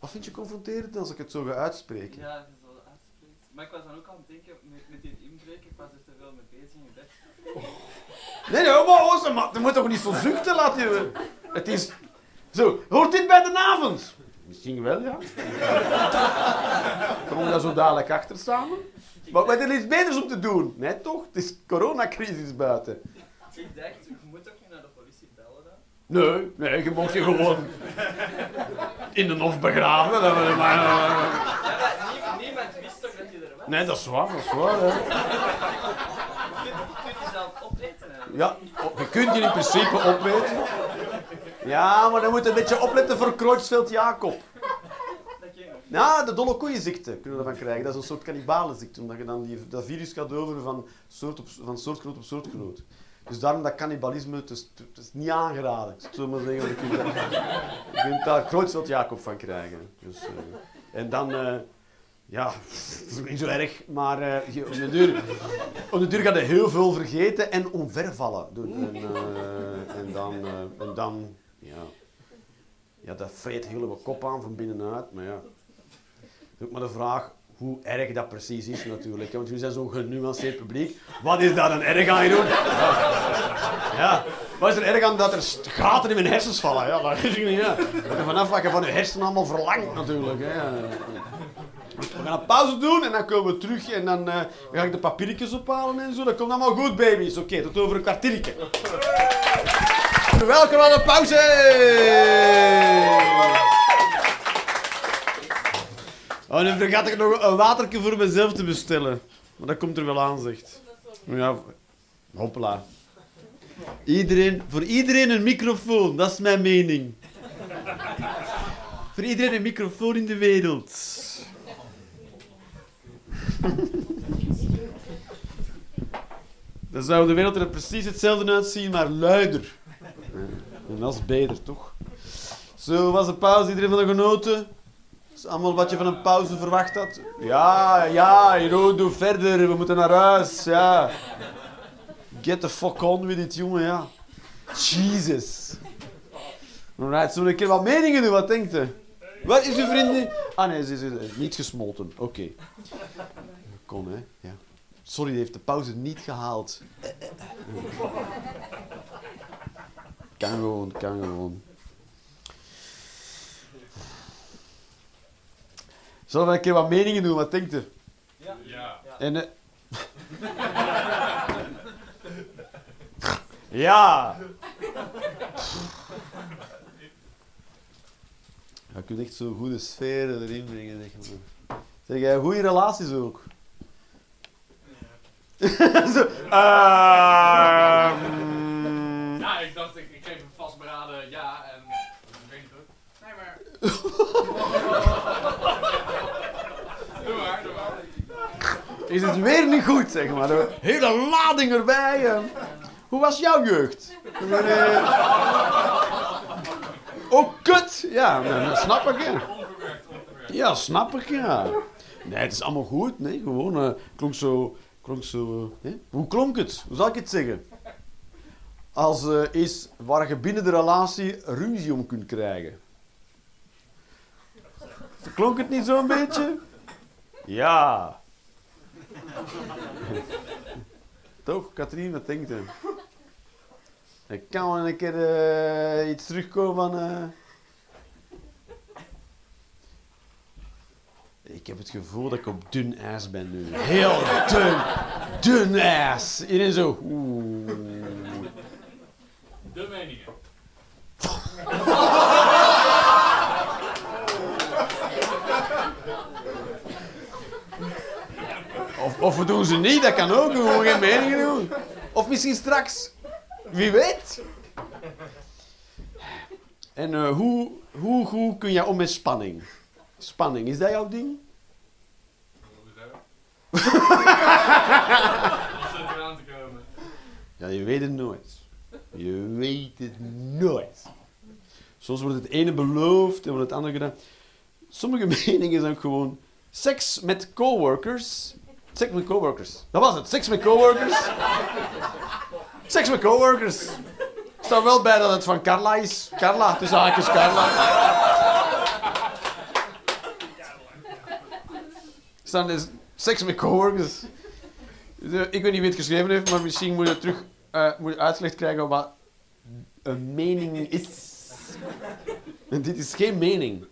Wat vind je confronterend als ik het zo ga uitspreken? Ja, dat is wel uitspreekt. Maar ik was dan ook aan het denken, met, met dit inbreken, ik was er te veel mee bezig in bed. Nee, nee, maar Ooster, maar je moet toch niet zo zuchten laten je. Het is... Zo, hoort dit bij de avond? Misschien wel, ja. Kom daar zo dadelijk achter samen? Maar wat er iets beters om te doen? Nee, toch? Het is coronacrisis buiten. Ik dacht, je moet ook niet naar de politie bellen dan. Nee, nee, je mocht je gewoon in de hof begraven. Dat we maar, Ja, niemand wist toch dat je er was? Nee, dat is waar, dat is waar. Hè. Je opeten eigenlijk. Ja, oh, je kunt je in principe opweten. Ja, maar dan moet je een beetje opletten voor ik nog. Ja, de dolle koeienziekte kunnen we ervan krijgen. Dat is een soort cannibalenziekte, omdat je dan die, dat virus gaat over van, soort op, van soortgenoot op soortgenoot. Dus daarom dat cannibalisme, het is, niet aangeraden. Ik zo maar zeggen, je kunt daar, je kunt daar Creutzfeldt-Jacob van krijgen. Dus, eh, en dan, eh, ja, dat is niet zo erg, maar je, op de duur, op de duur ga je heel veel vergeten en omvervallen. En, en dan, en dan, ja, ja, dat vreet heel kop aan van binnenuit, maar ja. Het is ook maar de vraag hoe erg dat precies is natuurlijk. Want jullie zijn zo'n genuanceerd publiek. Wat is daar dan erg aan, Jeroen? Ja. Wat is er erg aan dat er gaten in mijn hersens vallen? Ja, dat is niet, ja. Dat je vanaf wat je van je hersenen allemaal verlangt natuurlijk. Hè. We gaan een pauze doen en dan komen we terug en dan eh, ga ik de papiertjes ophalen en zo. Dat komt allemaal goed, baby's. Oké, tot over een kwartiertje. Welkom aan de pauze! Oh, nu vergat ik nog een watertje voor mezelf te bestellen. Maar dat komt er wel aan, zegt. Ja, hoppla. Iedereen, voor iedereen een microfoon, dat is mijn mening. Voor iedereen een microfoon in de wereld. Dan zou de wereld er precies hetzelfde uitzien, maar luider. En dat is beter, toch? Zo was de pauze. Iedereen van de genoten? Allemaal wat je van een pauze verwacht had. Ja, ja, Hero, doe verder. We moeten naar huis. Ja. Get the fuck on with it, jongen, ja. Jesus. Alright, zullen we een keer wat meningen doen? Wat denkt u? Wat is uw vriendin? Ah nee, ze is eh, niet gesmolten. Oké. Kon, hè? Ja. Sorry, die heeft de pauze niet gehaald. Kan gewoon, kan gewoon. Zullen we een keer wat meningen doen? Wat denkt u? Ja. En, eh, ja! Je kunt echt zo'n goede sfeer erin brengen. Zeg, maar. zeg jij goede relaties ook? Zo, ehm, Ja, ik dacht, ik, ik geef een vastberaden ja en... Nee, maar... doe maar, doe maar. Is het weer niet goed, zeg maar. Hele lading erbij. eh. Hoe was jouw jeugd? Eh, Oh, kut! Ja, nou, dat snap ik, ja. Ja, snap ik, ja. Nee, het is allemaal goed. Nee, gewoon, eh, klonk zo... Klonk zo? Hoe klonk het? Hoe zal ik het zeggen? Als eh is waar je binnen de relatie ruzie om kunt krijgen. Klonk het niet zo'n beetje? Ja. Toch, Katrien, wat denkt u? Ik kan wel een keer eh, iets terugkomen van... eh, Ik heb het gevoel dat ik op dun ijs ben nu. Heel dun, dun ijs. Iedereen zo. Oeh. De meningen. Of, we doen ze niet, dat kan ook. We gewoon geen meningen doen. Of misschien straks. Wie weet. En eh, hoe, hoe, hoe kun jij om met spanning? Spanning, is dat jouw ding? Zit te komen? Ja, je weet het nooit. Je weet het nooit. Soms wordt het ene beloofd en wordt het andere gedaan. Sommige meningen zijn ook gewoon seks met coworkers. Seks met coworkers. Dat was het. Seks met coworkers. Seks met coworkers. Er staat wel bij dat het van Carla is. Carla, tussen haakjes Carla. Er staat dus seks met coworkers. Dus, Ik weet niet wie het geschreven heeft, maar misschien moet je terug eh, moet je uitgelegd krijgen wat een mening is. En dit is geen mening.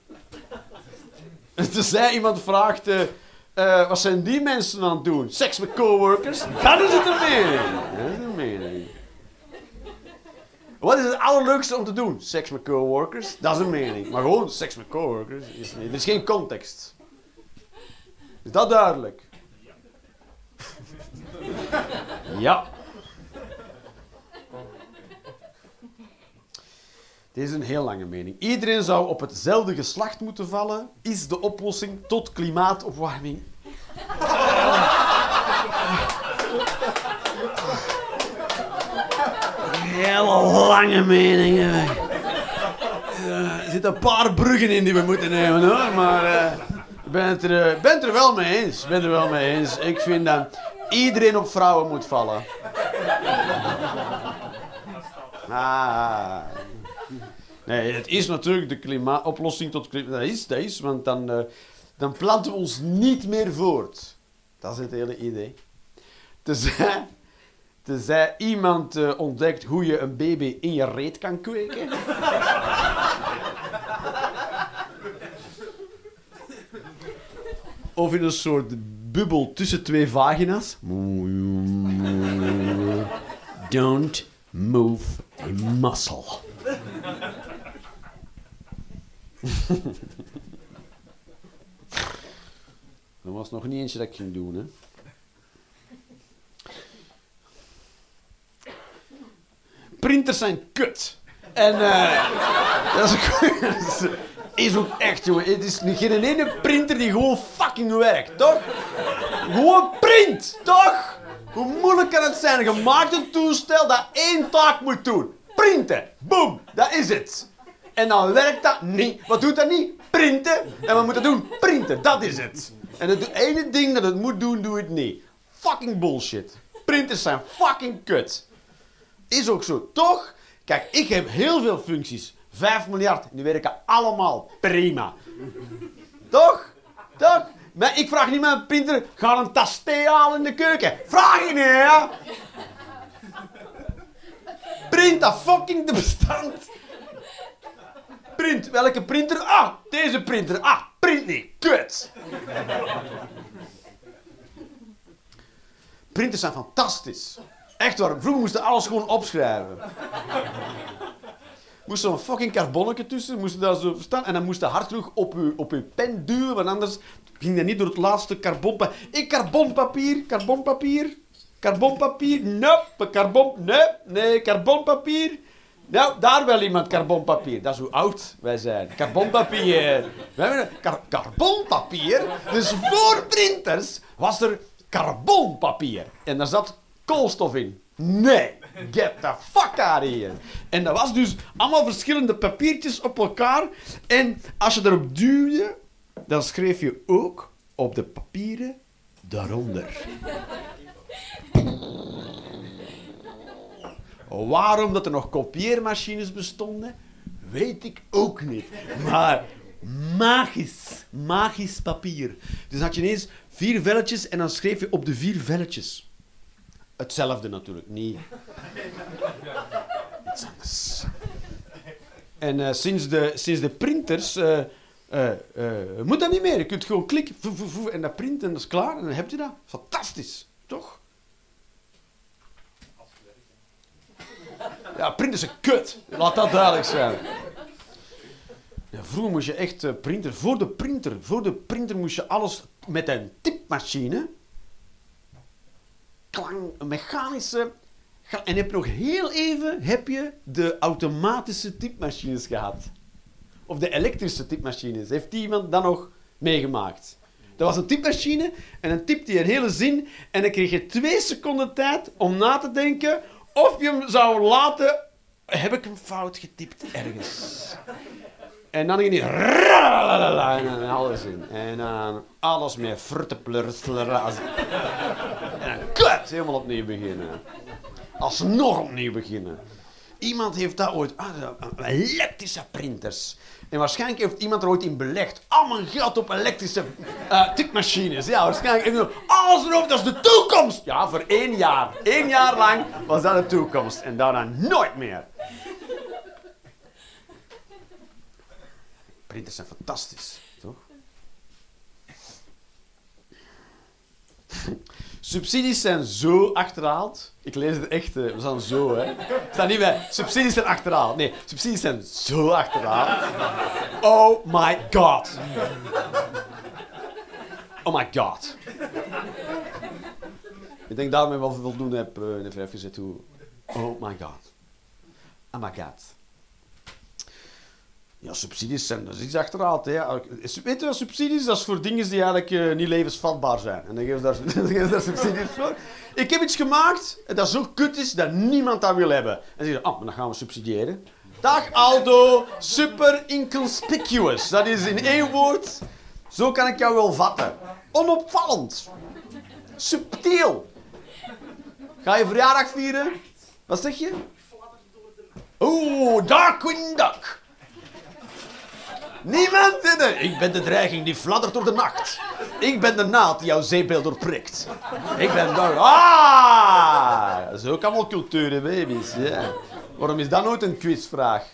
Tenzij iemand vraagt, eh, eh, wat zijn die mensen aan het doen? Seks met coworkers? Dat is het een mening. Dat is een mening. Wat is het allerleukste om te doen? Seks met coworkers? Dat is een mening. Maar gewoon seks met coworkers is niet. Er is geen context. Is dat duidelijk? Ja. Dit is een heel lange mening. Iedereen zou op hetzelfde geslacht moeten vallen, is de oplossing tot klimaatopwarming. Hele lange meningen. Eh, er zitten een paar bruggen in die we moeten nemen hoor, maar eh, ik ben het er, eh, ben er wel mee eens. Ben er wel mee eens. Ik vind dat iedereen op vrouwen moet vallen. Ah. Nee, het is natuurlijk de klimaat, oplossing tot klimaat. Dat is, dat is, want dan, eh, dan planten we ons niet meer voort. Dat is het hele idee. Tenzij, tenzij iemand eh, ontdekt hoe je een baby in je reet kan kweken. of in een soort bubbel tussen twee vagina's. Don't move a muscle. Er was nog niet eentje dat ik ging doen, hè. Printers zijn kut. En eh dat is, ook, dat is- echt, jongen. Het is geen ene printer die gewoon fucking werkt, toch? Gewoon print, toch? Hoe moeilijk kan het zijn? Je maakt een toestel dat één taak moet doen. Printen. Boom. Dat is het. En dan werkt dat niet. Wat doet dat niet? Printen. En wat moet dat doen? Printen. Dat is het. En het ene ding dat het moet doen, doe het niet. Fucking bullshit. Printers zijn fucking kut. Is ook zo, toch? Kijk, ik heb heel veel functies. 5 miljard. Die werken allemaal prima. Toch? Toch? Maar ik vraag niet een printer, ga een tas thee halen in de keuken. Vraag je niet, hè? Print dat fucking de bestand. Print. Welke printer? Ah, deze printer. Ah, print niet. Kut. Printers zijn fantastisch. Echt waar. Vroeger moesten alles gewoon opschrijven. Moest een fucking carbonnetje tussen, moest je dat zo verstaan. En dan moest je hard genoeg op je, op je pen duwen, want anders ging dat niet door het laatste carbonpapier. Ik carbonpapier, carbonpapier, carbonpapier, nope, nee, nee, carbonpapier. Nou, daar wel iemand carbonpapier. Dat is hoe oud wij zijn. Carbonpapier. We hebben een car- carbonpapier. Dus voor printers was er carbonpapier. En daar zat koolstof in. Nee, get the fuck out of here. En dat was dus allemaal verschillende papiertjes op elkaar. En als je erop duwde, dan schreef je ook op de papieren daaronder. Waarom dat er nog kopieermachines bestonden, weet ik ook niet. Maar magisch, magisch papier. Dus had je ineens vier velletjes en dan schreef je op de vier velletjes. Hetzelfde natuurlijk, niet. Anders. En eh, sinds, de, sinds de printers eh, eh, moet dat niet meer. Je kunt gewoon klikken en dat printen en dat is klaar en dan heb je dat. Fantastisch, toch? Ja, printers zijn kut. Laat dat duidelijk zijn. Ja, vroeger moest je echt eh, printer, voor de printer, voor de printer moest je alles met een typmachine, klang, een mechanische, en heb nog heel even heb je de automatische typmachines gehad. Of de elektrische typmachines. Heeft die iemand dan nog meegemaakt? Dat was een typmachine en dan typte je een hele zin en dan kreeg je twee seconden tijd om na te denken of je hem zou laten... Heb ik hem fout getypt ergens? En dan ging hij... En alles in. En dan alles met frutteplursleraas. En dan kut, helemaal opnieuw beginnen. Alsnog opnieuw beginnen. Iemand heeft dat ooit... Ah, elektrische printers. En waarschijnlijk heeft iemand er ooit in belegd. Al mijn geld op elektrische eh typemachines. Ja, waarschijnlijk. Dan, Alles erop, dat is de toekomst. Ja, voor één jaar. Eén jaar lang was dat de toekomst. En daarna nooit meer. Printers zijn fantastisch, toch? Subsidies zijn zo achterhaald. Ik lees het echt, eh, we zijn zo, hè. Het staat niet bij, subsidies zijn achterhaald. Nee, subsidies zijn zo achterhaald. Oh my god. Oh my god. Ik denk daarmee wel voldoende heb eh, in de vijf gezet hoe... Oh my god. Oh my god. Ja, subsidies zijn, dat is iets achterhaald. Hè. Weet je wat subsidies? Dat is voor dingen die eigenlijk eh, niet levensvatbaar zijn. En dan geven ze daar, ze daar subsidies voor. Ik heb iets gemaakt dat zo kut is dat niemand dat wil hebben. En dan zeggen ze, oh, maar dan gaan we subsidiëren. Dag Aldo, super inconspicuous. Dat is in één woord. Zo kan ik jou wel vatten. Onopvallend. Subtiel. Ga je verjaardag vieren? Wat zeg je? Oeh, Darkwing Duck. Niemand in de... Ik ben de dreiging die fladdert door de nacht. Ik ben de naald die jouw zeebeeld doorprikt. Ik ben daar... Ah! Is ook allemaal cultuur, baby's. Ja. Waarom is dat nooit een quizvraag?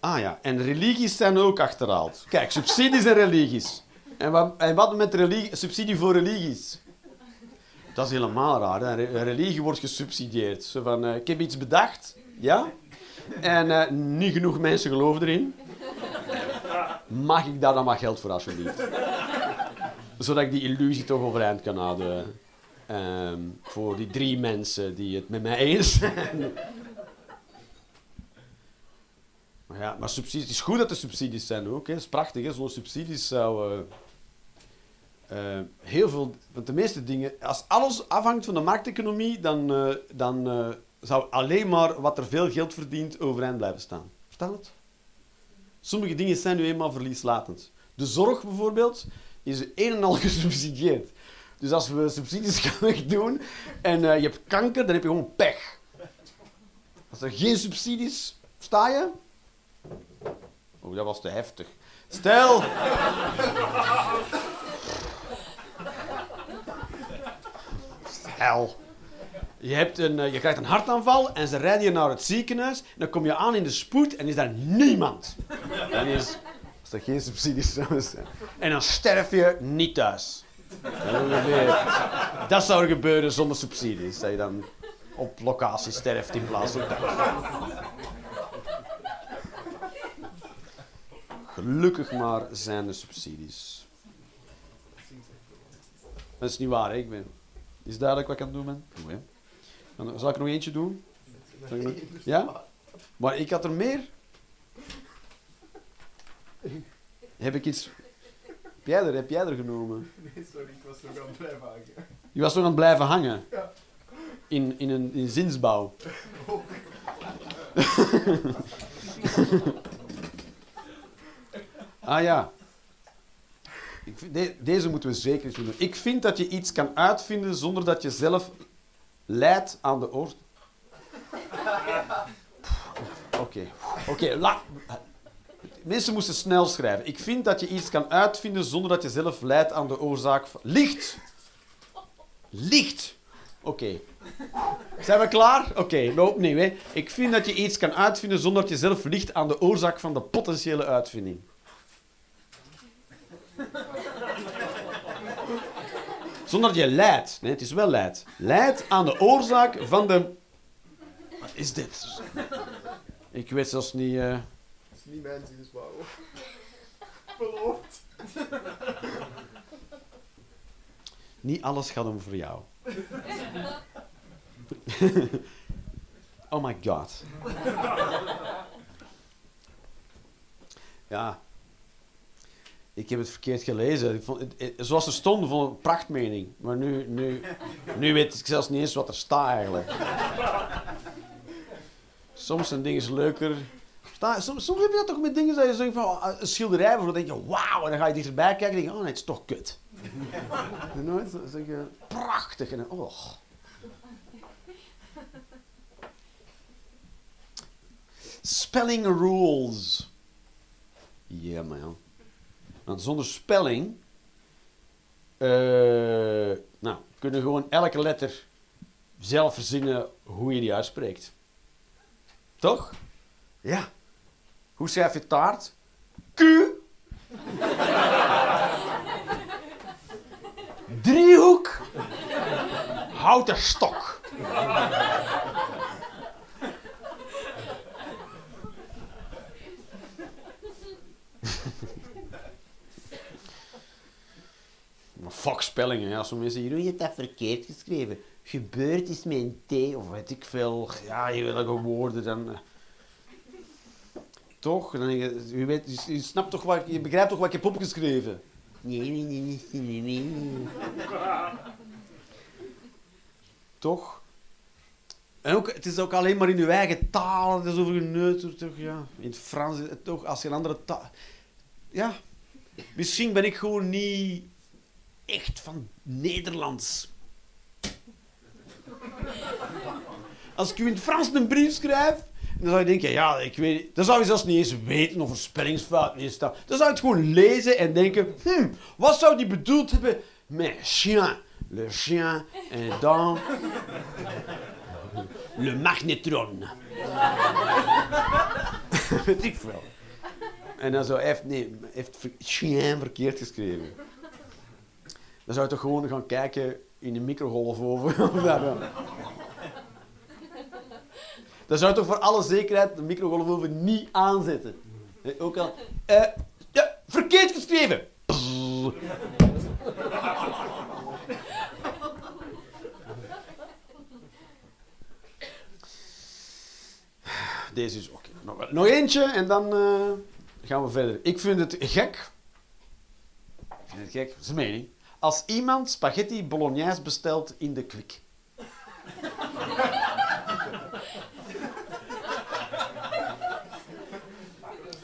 Ah ja, en religies zijn ook achterhaald. Kijk, subsidies en religies. En wat, en wat met religie, subsidie voor religies? Dat is helemaal raar. Religie wordt gesubsidieerd. Zo van, eh, ik heb iets bedacht, ja? En eh, niet genoeg mensen geloven erin. Mag ik daar dan maar geld voor, alsjeblieft? Zodat ik die illusie toch overeind kan houden. Ehm, voor die drie mensen die het met mij eens zijn. Maar ja, maar subsidies, het is goed dat er subsidies zijn ook. Hè. Is prachtig. Zo'n subsidies zou... eh, eh, heel veel... Want de meeste dingen... Als alles afhangt van de markteconomie, dan, eh, dan eh, zou alleen maar wat er veel geld verdient overeind blijven staan. Verstaan het? Sommige dingen zijn nu eenmaal verlieslatend. De zorg bijvoorbeeld is een en al gesubsidieerd. Dus als we subsidies gaan wegdoen en je hebt kanker, dan heb je gewoon pech. Als er geen subsidies... Sta je? Oh, dat was te heftig. Stel... Je, hebt een, eh, je krijgt een hartaanval en ze rijden je naar het ziekenhuis. En dan kom je aan in de spoed en is daar niemand. Dan is... Als er geen subsidies zijn. En dan sterf je niet thuis. Dat, zou gebeuren zonder subsidies. Dat je dan op locatie sterft in plaats van thuis. Gelukkig maar zijn er subsidies. Dat is niet waar, hè? Ik ben... Is duidelijk wat ik aan het doen ben? Goed, hè? Dan- Zal ik er nog eentje doen? Ja? Maar ik had er meer. Heb ik iets... Heb jij er, heb jij er genomen? Nee, sorry, ik was nog aan het blijven hangen. Je was nog aan het blijven hangen. Ja. In, in een in zinsbouw. ah ja. Ik deze moeten we zeker eens doen. Ik vind dat je iets kan uitvinden zonder dat je zelf leidt aan de oorzaak. Oké, oké. Mensen moesten snel schrijven. Ik vind dat je iets kan uitvinden zonder dat je zelf leidt aan de oorzaak van... Licht! Licht! Oké. Zijn we klaar? Oké, opnieuw. Hè. Ik vind dat je iets kan uitvinden zonder dat je zelf ligt aan de oorzaak van de potentiële uitvinding. Zonder dat je leidt. Nee, het is wel leidt. Leidt aan de oorzaak van de... Wat is dit? Ik weet zelfs niet... eh, Dat is niet mijn zinsbouw. Beloofd. Niet alles gaat om voor jou. oh my god. Ja. Ik heb het verkeerd gelezen. Ik vond, het- zoals er stond, vond ik een prachtmening. Maar nu, nu, nu weet ik zelfs niet eens wat er staat eigenlijk. Soms zijn dingen leuker. Soms, heb je dat toch met dingen dat je zegt van oh, een schilderij, bijvoorbeeld, denk je wauw, en dan ga je dichterbij kijken en denk je, oh het is toch kut. Nooit dan zeg je prachtig en oh. Spelling rules. Ja, man. Want zonder spelling. eh nou, kunnen we gewoon elke letter zelf verzinnen hoe je die uitspreekt. Toch? Ja. Hoe schrijf je taart? Q. Driehoek. Houten stok. Spellingen, ja. Sommige mensen zeggen, je hebt dat verkeerd geschreven. Gebeurd is met een T, of weet ik veel. Ja, je welke woorden dan... Toch? Dan je, je, weet, je, je snapt toch wat, je begrijpt toch wat ik heb opgeschreven? Nee, nee, nee, nee, nee, nee. Toch? En ook, het is ook alleen maar in je eigen taal. Het is over geneuterd, toch? Ja. In het Frans, toch, als je een andere taal... Ja. Misschien ben ik gewoon niet echt van Nederlands. Als ik u in het Frans een brief schrijf, dan zou je denken, ja, ik weet. Dan zou je zelfs niet eens weten of er spellingsfouten in staan. Dan zou je het gewoon lezen en denken, hm, wat zou die bedoeld hebben met chien? Le chien en dan... Le magnetron. Weet ik veel. En dan zo, heeft, nee, heeft chien verkeerd geschreven. Dan zou je toch gewoon gaan kijken in de microgolfoven. of dat dan- zou je toch voor alle zekerheid de microgolfoven niet aanzetten. Ook al... eh, ja, verkeerd geschreven! Deze is oké. Nog, nog eentje en dan eh, gaan we verder. Ik vind het gek. Ik vind het gek, dat is een mening. Als iemand spaghetti bolognese bestelt in de kwik.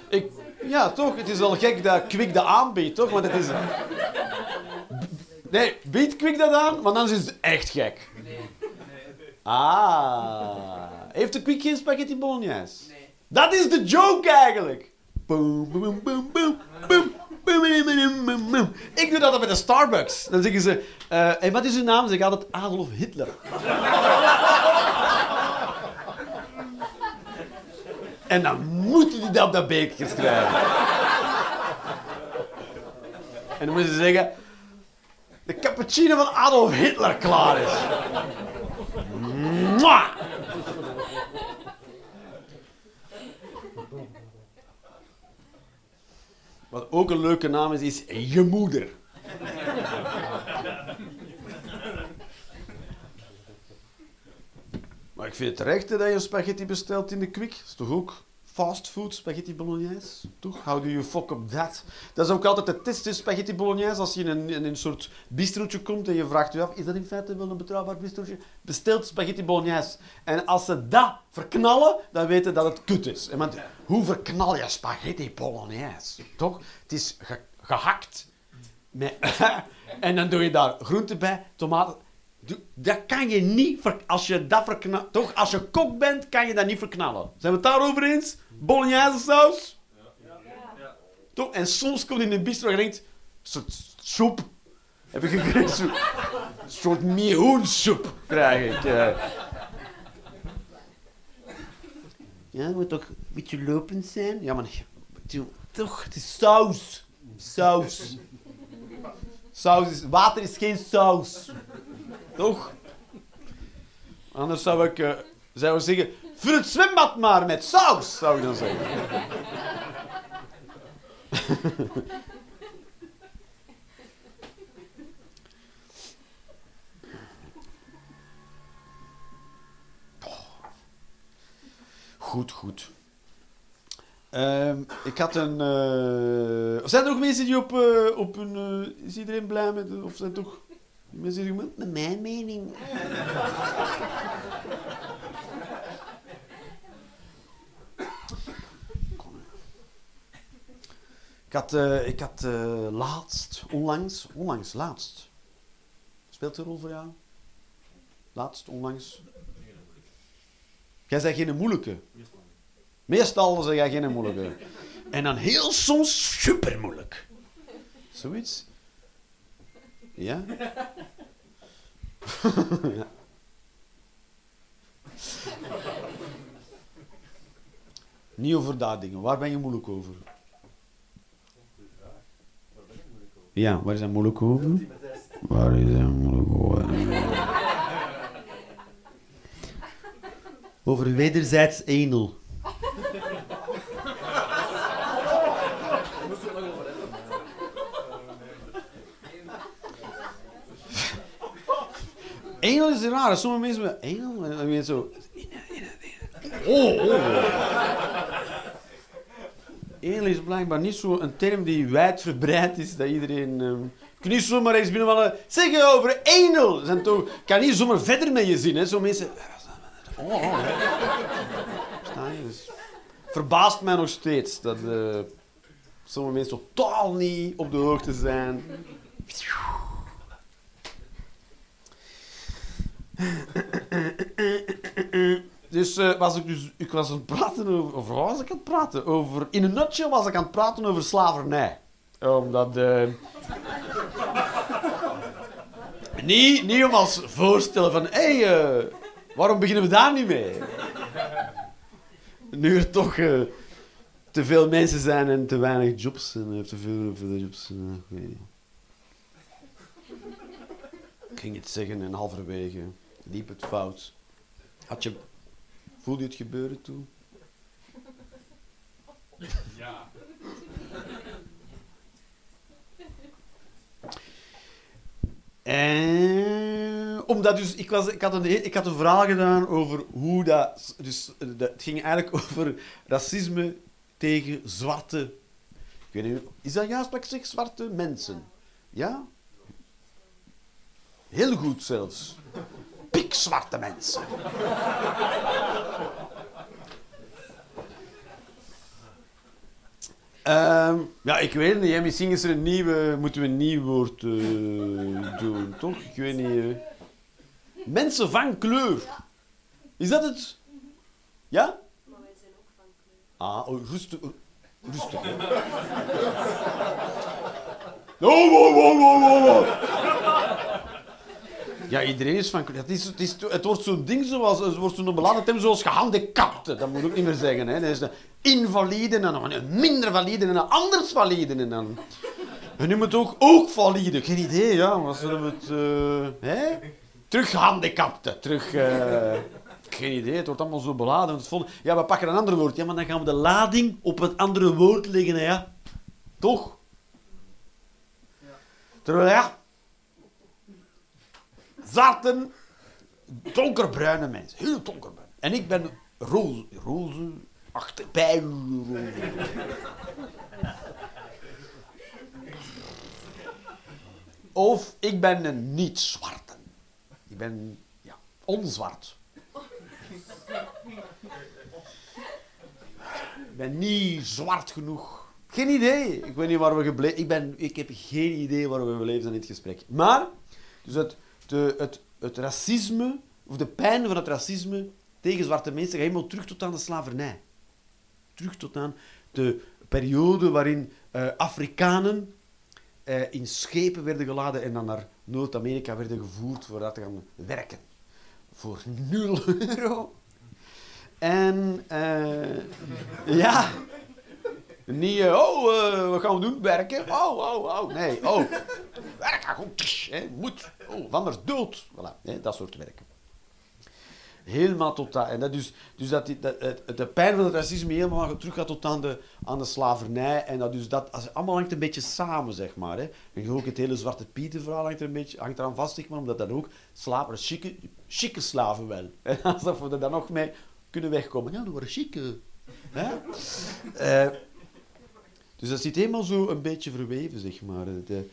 Ik, ja, toch? Het is wel gek dat Kwik dat aanbiedt, toch? Want het is... Nee, biedt Kwik dat aan? Want dan is het echt gek. Ah. Heeft de Kwik geen spaghetti bolognese? Nee. Dat is de joke eigenlijk. Boom, boom, boom, boom, boom. Ik doe dat altijd bij de Starbucks. Dan zeggen ze, hey, wat is uw naam? Zeg ik altijd Adolf Hitler. en dan moeten die dat op dat bekertje schrijven. en dan moeten ze zeggen, de cappuccino van Adolf Hitler klaar is. Wat ook een leuke naam is, is je moeder. maar ik vind het terecht dat je spaghetti bestelt in de kwik. Dat is toch ook fastfood spaghetti bolognese? Toch? How do you fuck up that? Dat is ook altijd de test, spaghetti bolognese. Als je in een, een soort bistrootje komt en je vraagt je af, is dat in feite wel een betrouwbaar bistrootje? Bestelt spaghetti bolognese. En als ze dat verknallen, dan weten dat het kut is. En hoe verknal je spaghetti bolognese? Toch? Het is ge- gehakt. Met en dan doe je daar groenten bij, tomaten. Dat kan je niet, als je dat verknalt, toch? Als je kok bent, kan je dat niet verknallen. Zijn we het daarover eens? Bolognese saus? Ja. Toch? En soms komt in een bistro en je denkt, soort soep. Heb ik gekregen? Soep. Een soort meehoensoep krijg ik. Ja, moet toch een beetje lopend zijn? Ja, maar toch, het is saus. Saus. Saus is, water is geen saus. Toch? Anders zou ik, eh, zou ik zeggen, vul het zwembad maar met saus, zou ik dan zeggen. Goed, goed. Ehm, ik had een. eh, Zijn er nog mensen die op, eh, op een. eh, is iedereen blij met. Of zijn toch. Mensen die. Met mijn mening. Ik had, ik had laatst, onlangs, onlangs, laatst. Speelt een rol voor jou? Laatst, onlangs. Jij zei geen moeilijke. Meestal zeg jij geen moeilijke. En dan heel soms super moeilijk. Zoiets? Ja? ja. Niet over dat dingen. Waar ben je moeilijk over? Ja, waar is hij moeilijk over? Waar is hij moeilijk over? Over wederzijds enel. Enel is raar. Sommige mensen met enel en weer zo. Oh, oh. Enel is blijkbaar niet zo een term die wijdverbreid is dat iedereen. ehm, ik kan niet zomaar eens binnenvallen. Zeg over enel. Zijn toch, kan niet zomaar verder met je zien. Hè. Zo mensen. Oh, oh. Je dus. Verbaast mij nog steeds dat eh, sommige mensen totaal niet op de hoogte zijn. Dus eh, was ik dus, ik was aan het praten over, over was ik aan het praten? Over, in een nutshell was ik aan het praten over slavernij. Omdat, eh, niet, niet om als voorstellen van, hé, eh, waarom beginnen we daar niet mee? Nu er toch, te veel mensen zijn en te weinig jobs. En te veel, veel jobs. en. Ik ging het zeggen en halverwege liep het fout. Had je, voelde je het gebeuren toen? Ja. En omdat dus, ik, was, ik, had een, ik had een verhaal gedaan over hoe dat... Dus, eh, dat het ging eigenlijk over racisme tegen zwarte... Ik weet niet, is dat juist wat ik zeg? Zwarte mensen. Ja? Heel goed zelfs. Pikzwarte mensen. Ehm, ja, ik weet niet. hè. Misschien is er een nieuwe, moeten we een nieuw woord eh, doen, toch? Ik weet niet. eh. Mensen van kleur. Is dat het? Ja? Maar wij zijn ook van kleur. Ah, rustig. oh, Rustig. Oh, oh, oh, oh, oh, oh. Ja, iedereen is van kleur. Het, is, het, is, het wordt zo'n ding zoals, het wordt zo'n beladen term zoals gehandicapten. Dat moet ik ook niet meer zeggen. Hè. Dat is een invalide en dan een minder valide en een anders valide. En dan... We noemen het ook ook valide. Geen idee, ja. Wat zullen we het... eh, hè? Terug gehandicapten. Terug... eh, Geen idee, het wordt allemaal zo beladen. Het vol- Ja, we pakken een ander woord. Ja, maar dan gaan we de lading op het andere woord leggen, hè, ja. Toch? Terwijl, ja... Zwarte, donkerbruine mensen. Heel donkerbruin. En ik ben roze. Roze, achter, bij roze. Of ik ben een niet-zwarte. Ik ben, ja, onzwart. Ik ben niet zwart genoeg. Geen idee. Ik weet niet waar we gebleven ik, ben, ik heb geen idee waar we gebleven zijn in dit gesprek. Maar, dus het, de, het, het racisme, of de pijn van het racisme tegen zwarte mensen, gaat helemaal terug tot aan de slavernij. Terug tot aan de periode waarin eh, Afrikanen eh, in schepen werden geladen en dan naar Noord-Amerika werden gevoerd voor daar te gaan werken. Voor 0 euro. En eh, ja, niet, eh, oh, eh, wat gaan we doen? Werken? Oh, oh, oh, nee, oh. Werken, goed, tsch, hè, moet. Oh, anders dood. Voilà, hè, dat soort werken. Helemaal tot dat. En dat dus, dus dat, die- dat de pijn van het racisme helemaal terug gaat tot aan de, aan de slavernij. En dat dus dat, als, allemaal hangt een beetje samen, zeg maar. Hè. En ook het hele Zwarte Pieten verhaal hangt, er een beetje, hangt eraan vast, zeg maar, omdat dat ook slaven, chique, chique slaven wel. En alsof we er dan nog mee kunnen wegkomen. Ja, dat waren chique. Hè? Dus dat zit helemaal zo een beetje verweven, zeg maar. De,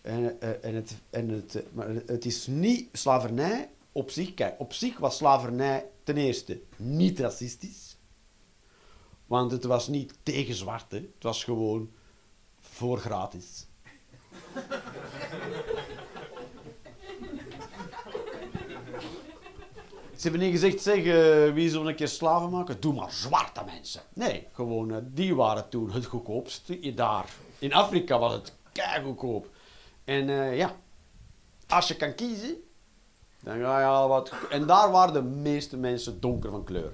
en, eh, en, het, en het, eh, maar het is niet slavernij op zich. Kijk, op zich was slavernij ten eerste niet racistisch. Want het was niet tegen zwarte. Het was gewoon voor gratis. Ze hebben niet gezegd, zeg, eh, wie zullen een keer slaven maken? Doe maar zwarte mensen. Nee, gewoon, eh, die waren toen het goedkoopste daar. In Afrika was het goedkoop. En eh, ja, als je kan kiezen, dan ga je al wat... En daar waren de meeste mensen donker van kleur.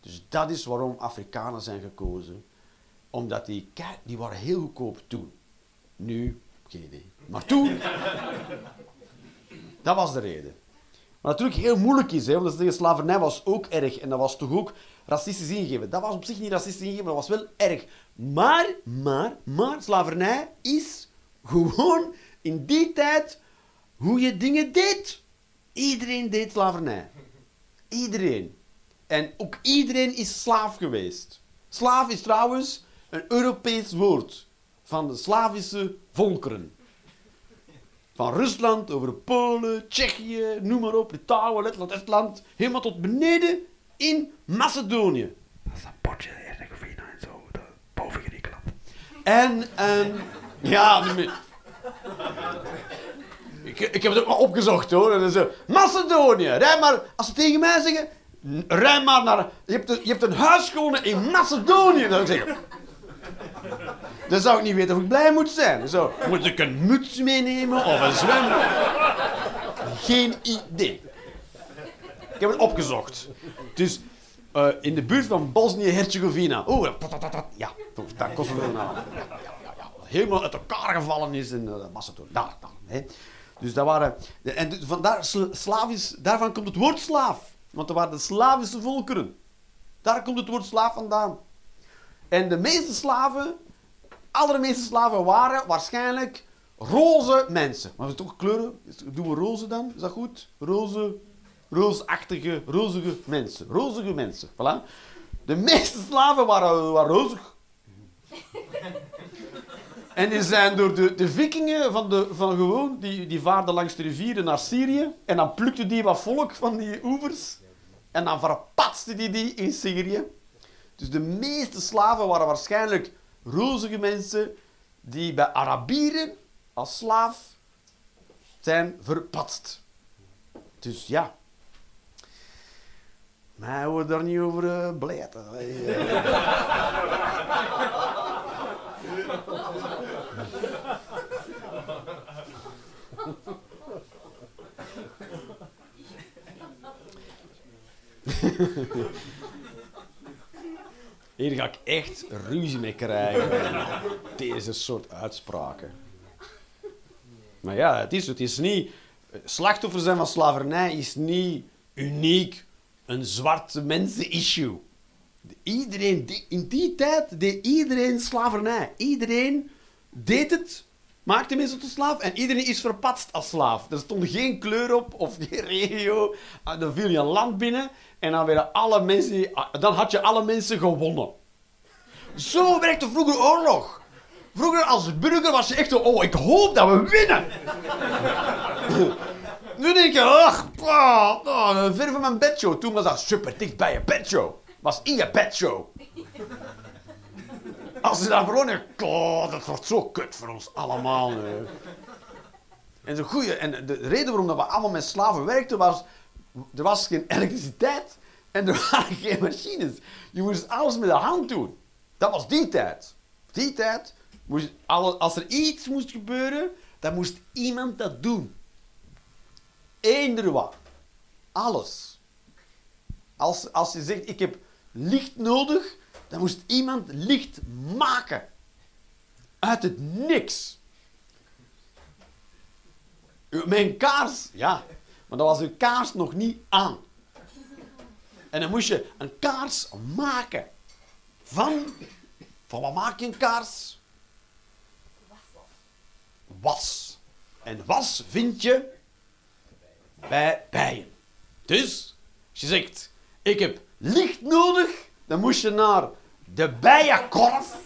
Dus dat is waarom Afrikanen zijn gekozen. Omdat die, die waren heel goedkoop toen. Nu, geen idee. Maar toen, dat was de reden. Wat natuurlijk heel moeilijk is, hè, want de slavernij was ook erg. En dat was toch ook racistisch ingegeven. Dat was op zich niet racistisch ingegeven, dat was wel erg. Maar, maar, maar, slavernij is gewoon in die tijd hoe je dingen deed. Iedereen deed slavernij. Iedereen. En ook iedereen is slaaf geweest. Slaaf is trouwens een Europees woord van de Slavische volkeren. Van Rusland over Polen, Tsjechië, noem maar op, Litouwen, Letland, Estland, helemaal tot beneden in Macedonië. Dat is dat potje Herzegovina en zo, dat- boven Griekenland. En, en, ja, niet meer. Ik, ik heb het ook maar opgezocht hoor. En dan zo, Macedonië, rij maar, als ze tegen mij zeggen, rij maar naar, je hebt een, je hebt een huis gewonnen in Macedonië. Dan zou ik zeggen, dan zou ik niet weten of ik blij moet zijn. Zo, moet ik een muts meenemen of een zwem? Geen idee. Ik heb het opgezocht. Dus eh, in de buurt van Bosnië-Herzegovina. Oeh, ja, dat kost het ja. Helemaal uit elkaar gevallen is in uh, Macedonië. Daar, daar. Hè. Dus dat waren... En de- vandaar, sla- slavisch, daarvan komt het woord slaaf. Want dat waren de Slavische volkeren. Daar komt het woord slaaf vandaan. En de meeste slaven, allermeeste slaven waren waarschijnlijk roze mensen. Maar we toch kleuren? Doen we roze dan? Is dat goed? Roze, roosachtige, rozige mensen. Rozige mensen, voilà. De meeste slaven waren, waren rozig. En die zijn door de, de vikingen van, de, van gewoon, die, die vaarden langs de rivieren naar Syrië. En dan plukten die wat volk van die oevers. En dan verpatsten die die in Syrië. Dus de meeste slaven waren waarschijnlijk rozige mensen die bij Arabieren als slaaf zijn verpatst. Dus ja. Maar we daar niet over uh. Hier ga ik echt ruzie mee krijgen. Deze soort uitspraken. Maar ja, het is, het is niet... Slachtoffer zijn van slavernij is niet uniek een zwarte mensen-issue. Iedereen, in die tijd deed iedereen slavernij. Iedereen deed het, maakte mensen tot slaaf en iedereen is verpatst als slaaf. Er stond geen kleur op of geen regio. Ah, Dan viel je een land binnen en dan, werden alle mensen, ah, dan had je alle mensen gewonnen. Zo werkte vroeger oorlog. Vroeger als burger was je echt zo, oh, ik hoop dat we winnen. nu denk je, ach, pa, oh, ver van mijn bedshow. Toen was dat super dicht bij je bedshow. Was in je bedshow. Als ze verloren, oh, dat wordt zo kut voor ons allemaal. nee. En, goeie, en de reden waarom dat we allemaal met slaven werkten was, er was geen elektriciteit en er waren geen machines. Je moest alles met de hand doen. Dat was die tijd. Die tijd, moest als er iets moest gebeuren, dan moest iemand dat doen. Eender wat. Alles. Als, als je zegt, ik heb licht nodig, dan moest iemand licht maken. Uit het niks. Mijn kaars, ja. Maar dan was uw kaars nog niet aan. En dan moest je een kaars maken. Van, van wat maak je een kaars? Was. En was vind je bij bijen. Dus, als je zegt, ik heb licht nodig, dan moest je naar de bijenkorf.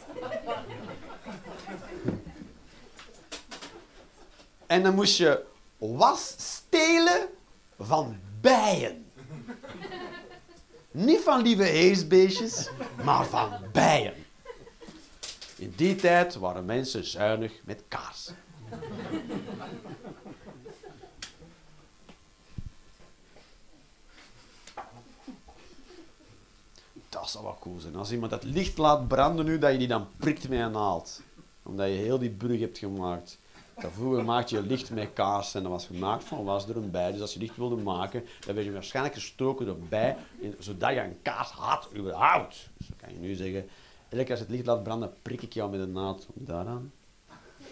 En dan moest je was stelen van bijen. Niet van lieve heersbeestjes, maar van bijen. In die tijd waren mensen zuinig met kaarsen. Dat zou wel cool zijn. Als iemand dat licht laat branden nu, dat je die dan prikt met een naald. Omdat je heel die brug hebt gemaakt. Dat vroeger maakte je licht met kaars en dat was gemaakt van was er een bij. Dus als je licht wilde maken, dan werd je waarschijnlijk gestoken door bij, zodat je een kaars had überhaupt. Dus dan kan je nu zeggen, elke keer als je het licht laat branden, prik ik jou met een naald om daaraan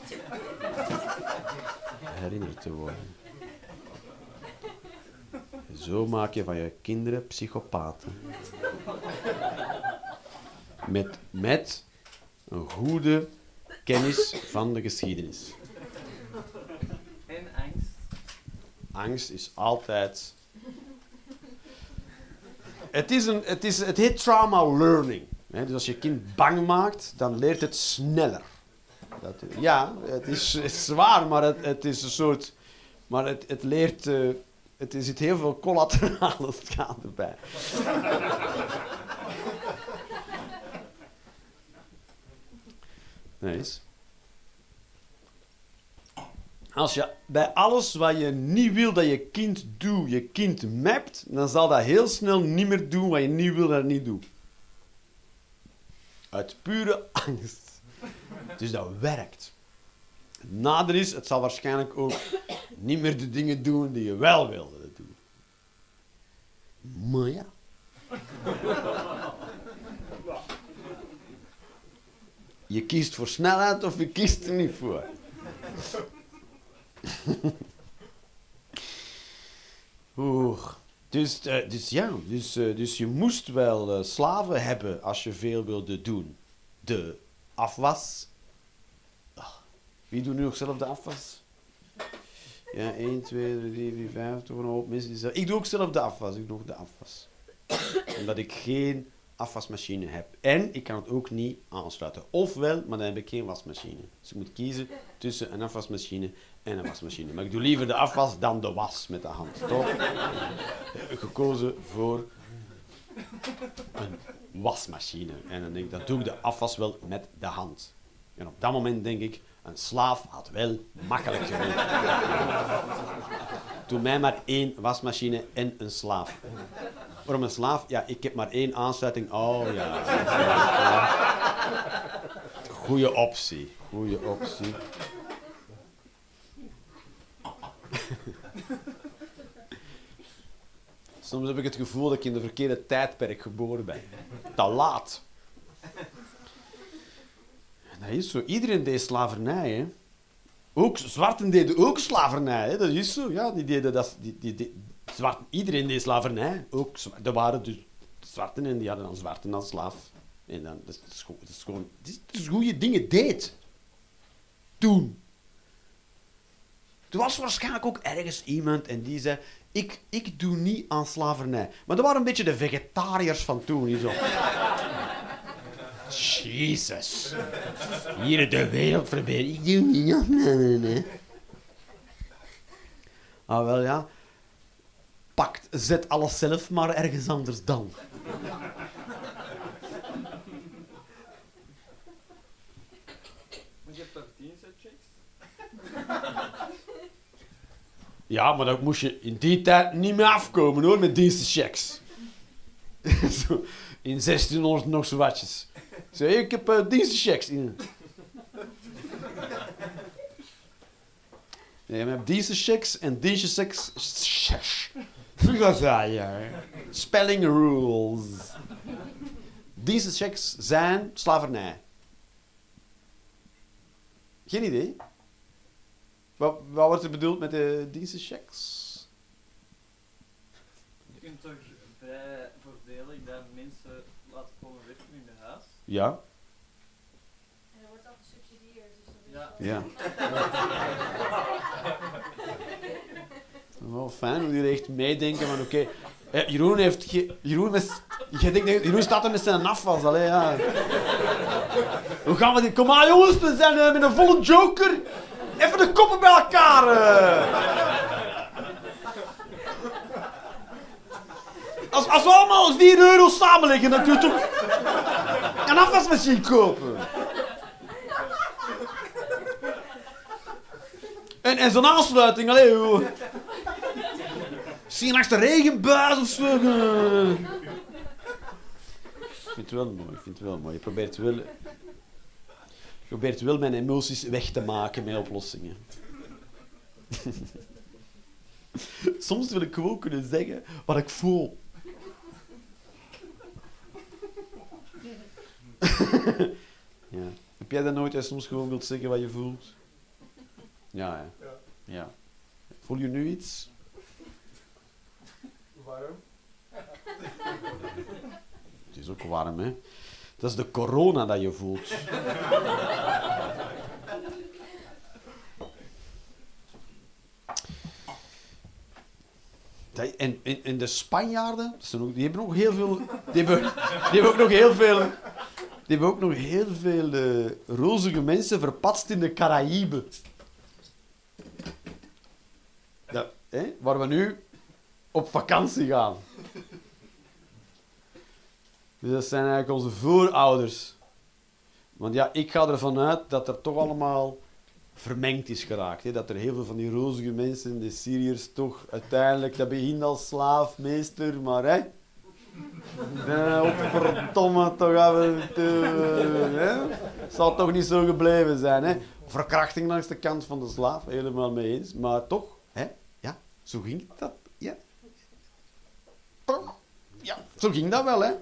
herinnerd te worden. Zo maak je van je kinderen psychopaten. Met, met een goede kennis van de geschiedenis. En angst. Angst is altijd. Het, is een, het, is, het heet trauma learning. Dus als je kind bang maakt, dan leert het sneller. Dat, ja, het is, het is zwaar, maar het, het is een soort. Maar het, het leert. eh, het er zit heel veel collaterale schade erbij. Nice. Als je bij alles wat je niet wil dat je kind doet, je kind mapt, dan zal dat heel snel niet meer doen wat je niet wil dat het niet doet. Uit pure angst. Dus dat werkt. Het is, het zal waarschijnlijk ook niet meer de dingen doen die je wel wilde doen. Maar ja. Je kiest voor snelheid of je kiest er niet voor. Oeh. Dus, eh, dus ja, dus, eh, dus je moest wel eh, slaven hebben als je veel wilde doen. De afwas wie doet nu nog zelf de afwas? Ja, 1, 2, 3, 4, 5, 5, toch een hoop mensen die zeggen... Ik doe ook zelf de afwas, ik doe de afwas. Omdat ik geen afwasmachine heb. En ik kan het ook niet aansluiten. Ofwel, maar dan heb ik geen wasmachine. Dus ik moet kiezen tussen een afwasmachine en een wasmachine. Maar ik doe liever de afwas dan de was met de hand. Toch? Gekozen voor een wasmachine. En dan denk ik, dan doe ik de afwas wel met de hand. En op dat moment denk ik, een slaaf had wel makkelijk geweest. Doe mij maar één wasmachine en een slaaf. Waarom een slaaf? Ja, ik heb maar één aansluiting. Oh ja. Goeie optie. Goeie optie. Soms heb ik het gevoel dat ik in de verkeerde tijdperk geboren ben. Te laat. Dat is zo. Iedereen deed slavernij, hè. Ook zwarten deden ook slavernij, hè. Dat is zo. Ja, die deden dat... Die, die, zwarten, iedereen deed slavernij. Ook, er waren dus zwarten en die hadden dan zwarten als slaaf. En dan, dat dat is gewoon... Dat is, je dingen deed. Toen. Er was waarschijnlijk ook ergens iemand en die zei... Ik, ik doe niet aan slavernij. Maar dat waren een beetje de vegetariërs van toen. Zo... Jezus. Hier de wereld verbeteren. Ik doe niet aan slavernij. Ah, wel ja. Pakt, zet alles zelf maar ergens anders dan. Je hebt toch dienstchecks? Ja, maar dan moest je in die tijd niet meer afkomen hoor, met dienstenchecks. Zo, in 1600 nog zo watjes. Zo, ik heb uh, dienstenchecks. in. Nee, maar je hebt dienstenchecks en dienstenchecks... checks. Spelling rules. Dienstenchecks zijn slavernij. Geen idee. Wat, wat wordt er bedoeld met de dienstenchecks? Je kunt toch bij verdeling dat mensen laten komen werken in de huis? Ja. En dat wordt al gesubsidieerd, dus dat is Ja. wel- Ja. Wel fijn hoe jullie echt meedenken van oké. eh, Jeroen heeft... ge- Jeroen, is, je denkt, Jeroen staat er met zijn afwas. Allee, ja. Hoe gaan we dit... Kom maar jongens, we zijn eh, met een volle joker. Even de koppen bij elkaar. eh. Als, als we allemaal 4 euro samenleggen, dan kun je toch een afwasmachine kopen. En, en zo'n aansluiting, allee, joh. Misschien langs de regenbuis of zo. Ik vind het wel mooi, ik vind het wel mooi. Je probeert wel... Je probeert wel mijn emoties weg te maken met oplossingen. Soms wil ik gewoon kunnen zeggen wat ik voel. ja. Heb jij dat nooit, je soms gewoon wilt zeggen wat je voelt? Ja, ja. ja. Voel je nu iets? Waarom? Het is ook warm, hè? Dat is de corona dat je voelt. En, de Spanjaarden, die hebben ook heel veel... Die hebben, ook nog heel veel... Die hebben ook nog heel veel eh, rozige mensen verpatst in de hè, waar we nu op vakantie gaan. Dus dat zijn eigenlijk onze voorouders. Want ja, ik ga ervan uit dat er toch allemaal vermengd is geraakt. Hè? Dat er heel veel van die rozige mensen, de Syriërs, toch uiteindelijk, dat begint als slaafmeester, maar hè. Eh, Opverdomme, toch af en toe. Hè? Zal toch niet zo gebleven zijn, hè? Verkrachting langs de kant van de slaaf, helemaal mee eens. Maar toch, hè? Ja, zo ging dat. Ja. Toch? Ja, zo ging dat wel, hè?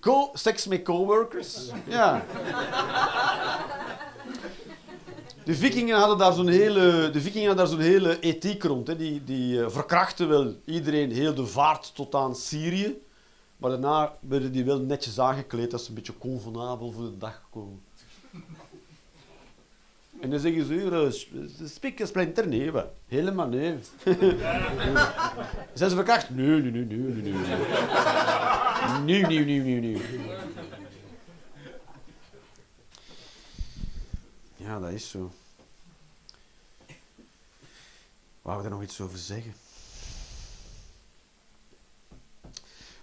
Co seks met coworkers. Ja. De vikingen hadden daar zo'n hele, de vikingen hele ethiek rond. Hè. Die, die eh, verkrachten wel iedereen heel de vaart tot aan Syrië. Maar daarna werden die wel netjes aangekleed dat ze een beetje convenabel voor de dag komen. En dan zeggen ze, hier, eh, sp- spikken splinter, nee, helemaal nee. Zijn ze verkracht? Nee, nee, nee, nee, nee, nee. Nee, nee, nee, nee, nee. Ja, dat is zo. Wou ik er nog iets over zeggen?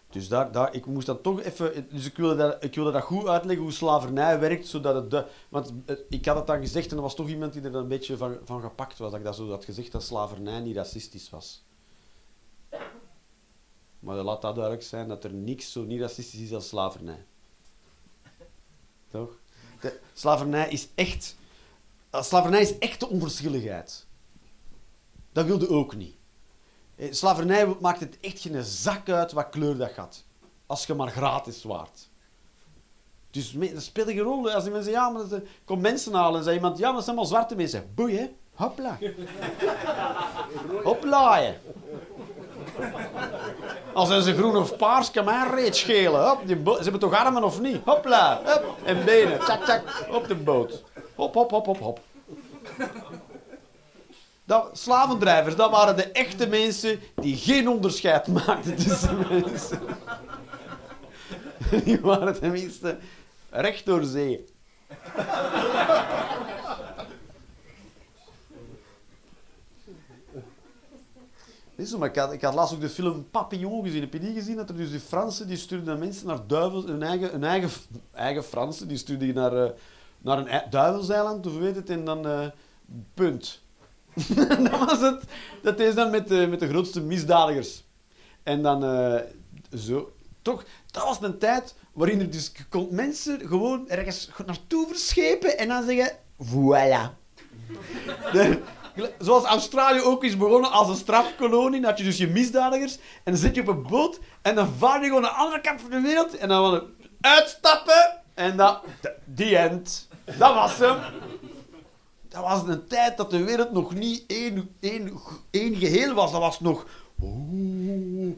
Dus daar, daar, ik moest dat toch even... Dus ik wilde, dat, ik wilde dat goed uitleggen hoe slavernij werkt, zodat het... De, want eh, ik had het dan gezegd en er was toch iemand die er een beetje van, van gepakt was. Dat ik dat zo had gezegd dat slavernij niet racistisch was. Maar laat dat duidelijk zijn dat er niks zo niet racistisch is als slavernij. Toch? De, slavernij is echt... eh, Slavernij is echte onverschilligheid. Dat wilde ook niet. Eh, Slavernij maakt het echt geen zak uit wat kleur dat gaat. Als je maar gratis waart. Dus dat speelt geen rol. Als die mensen ja, maar dat, kom mensen halen en zei iemand, ja, maar dat zijn allemaal zwarte mensen. Boei, hè? Hopla. Hoplaaien. Als ze groen of paars, kan mij reet schelen. Hop, die ze hebben toch armen of niet? Hopla. Hop, en benen. Tjak, tjak. Op de boot. Hop, hop, hop, hop, hop. Dat, slavendrijvers, dat waren de echte mensen die geen onderscheid maakten tussen mensen. Die waren tenminste recht door zee. Je, maar ik, had, ik had laatst ook de film Papillon gezien. Heb je die gezien? Dat er dus die Fransen die stuurden mensen naar duivels, hun eigen, hun eigen, eigen Fransen, die stuurden naar, eh, naar een ei- duivelseiland, of weet het, en dan eh, punt. dat was het. Dat is dan met de, met de grootste misdadigers. En dan eh, zo. Toch, dat was een tijd waarin er dus kon mensen gewoon ergens naartoe verschepen en dan zeggen: voilà. Zoals Australië ook is begonnen als een strafkolonie, had je dus je misdadigers en dan zit je op een boot en dan vaar je gewoon naar de andere kant van de wereld en dan van uitstappen en dan die end. Dat was hem. Dat was een tijd dat de wereld nog niet één, één, één geheel was. Dat was nog... Oeh.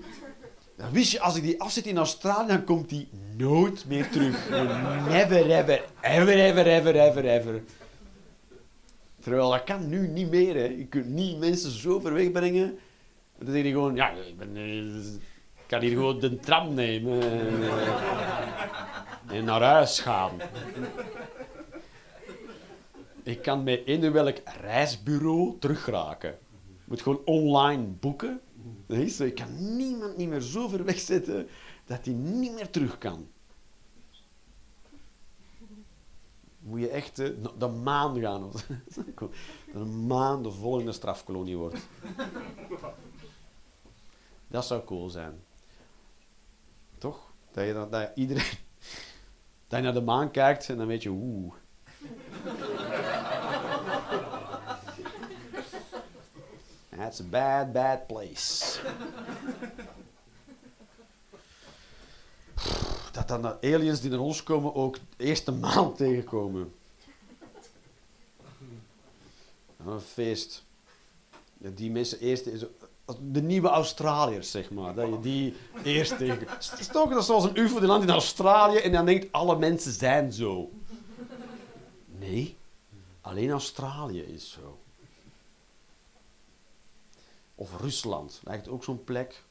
Dan wist je, als ik die afzet in Australië, dan komt die nooit meer terug. Never, ever, ever, ever, ever, ever, ever. Terwijl dat kan nu niet meer. Hè. Je kunt niet mensen zo ver wegbrengen. Dan zeg je gewoon, ja, ik, ben, eh, ik kan hier gewoon de tram nemen. En, eh, en naar huis gaan. Ik kan met eender welk reisbureau terugraken. Moet gewoon online boeken. Dat. Ik kan niemand niet meer zo ver wegzetten dat hij niet meer terug kan. Moet je echt eh, de maan gaan. of- een maan de volgende strafkolonie wordt. Dat zou cool zijn. Toch? Dat je, dat iedereen... Dat je naar de maan kijkt en dan weet je, oeh... That's a bad, bad place. Dat dan de aliens die naar ons komen ook de eerste maand tegenkomen. Een feest. Ja, die mensen eerst... is- De nieuwe Australiërs, zeg maar. Dat je die eerst tegen... Toch dat zoals een ufo die landt in Australië en dan denkt alle mensen zijn zo. Nee, alleen Australië is zo. Of Rusland, lijkt ook zo'n plek.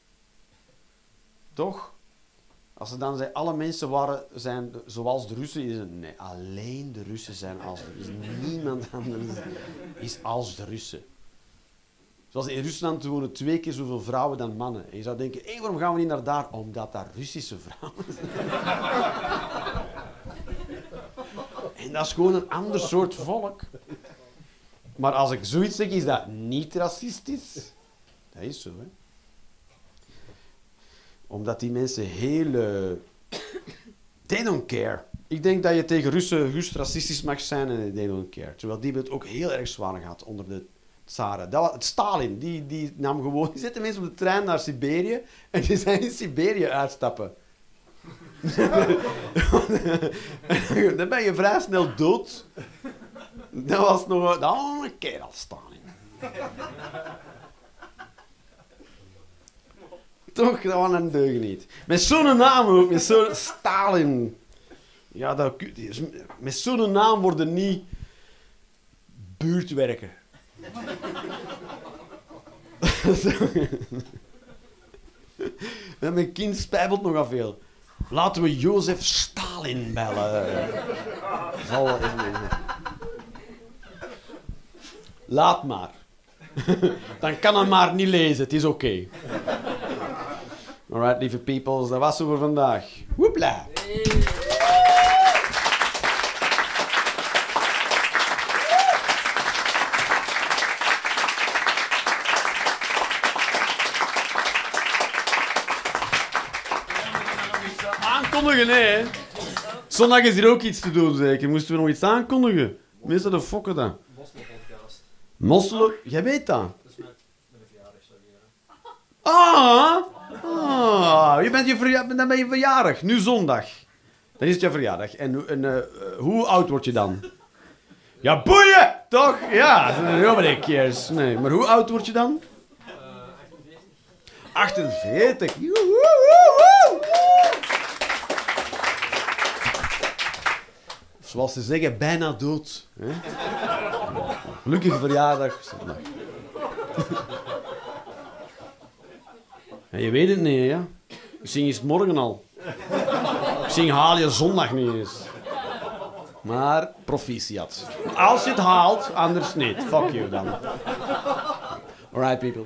Toch? Als ze dan zeggen, alle mensen waren, zijn zoals de Russen, is het nee, alleen de Russen zijn als de Russen. Niemand anders is als de Russen. Zoals in Rusland wonen twee keer zoveel vrouwen dan mannen. En je zou denken, waarom gaan we niet naar daar? Omdat daar Russische vrouwen zijn. En dat is gewoon een ander soort volk. Maar als ik zoiets zeg, is dat niet racistisch. Dat is zo, hè. Omdat die mensen heel... eh, they don't care. Ik denk dat je tegen Russen Rus racistisch mag zijn en they don't care. Terwijl die het ook heel erg zwaar gehad onder de tsaren. Dat was, Stalin, die, die nam gewoon... Die zette mensen op de trein naar Siberië en die zijn in Siberië uitstappen. dan ben je vrij snel dood. Dat was nog een, een kerel Stalin. Toch, dat was een deugeniet. Met zo'n naam ook, met zo'n Stalin. Ja, dat, met zo'n naam worden niet buurtwerken. Met mijn kind spijbelt nogal veel. Laten we Jozef Stalin bellen. Zal Laat maar. Dan kan hij maar niet lezen, het is oké. Alright, lieve peoples, dat was het voor vandaag. Woepla! Aankondigen, hè? Zondag is hier ook iets te doen, zeker. Moesten we nog iets aankondigen? Meestal de fokken dan. Mosselen-podcast. Mosselen, jij weet dat. Dat is met, een verjaardag serveren. Ah, ah je bent je verja- dan ben je verjaardag. Nu zondag. Dan is het je verjaardag. En, en eh, hoe oud word je dan? Ja, boeien! Toch? Ja, nobody cares. Nee, maar hoe oud word je dan? Eh 48. 48. Zoals ze zeggen, bijna dood. Hè? Gelukkige verjaardag. zondag. Je weet het niet, ja. Misschien is het morgen al. Misschien haal je zondag niet eens. Maar proficiat. Als je het haalt, anders niet. Fuck you dan. Alright, people.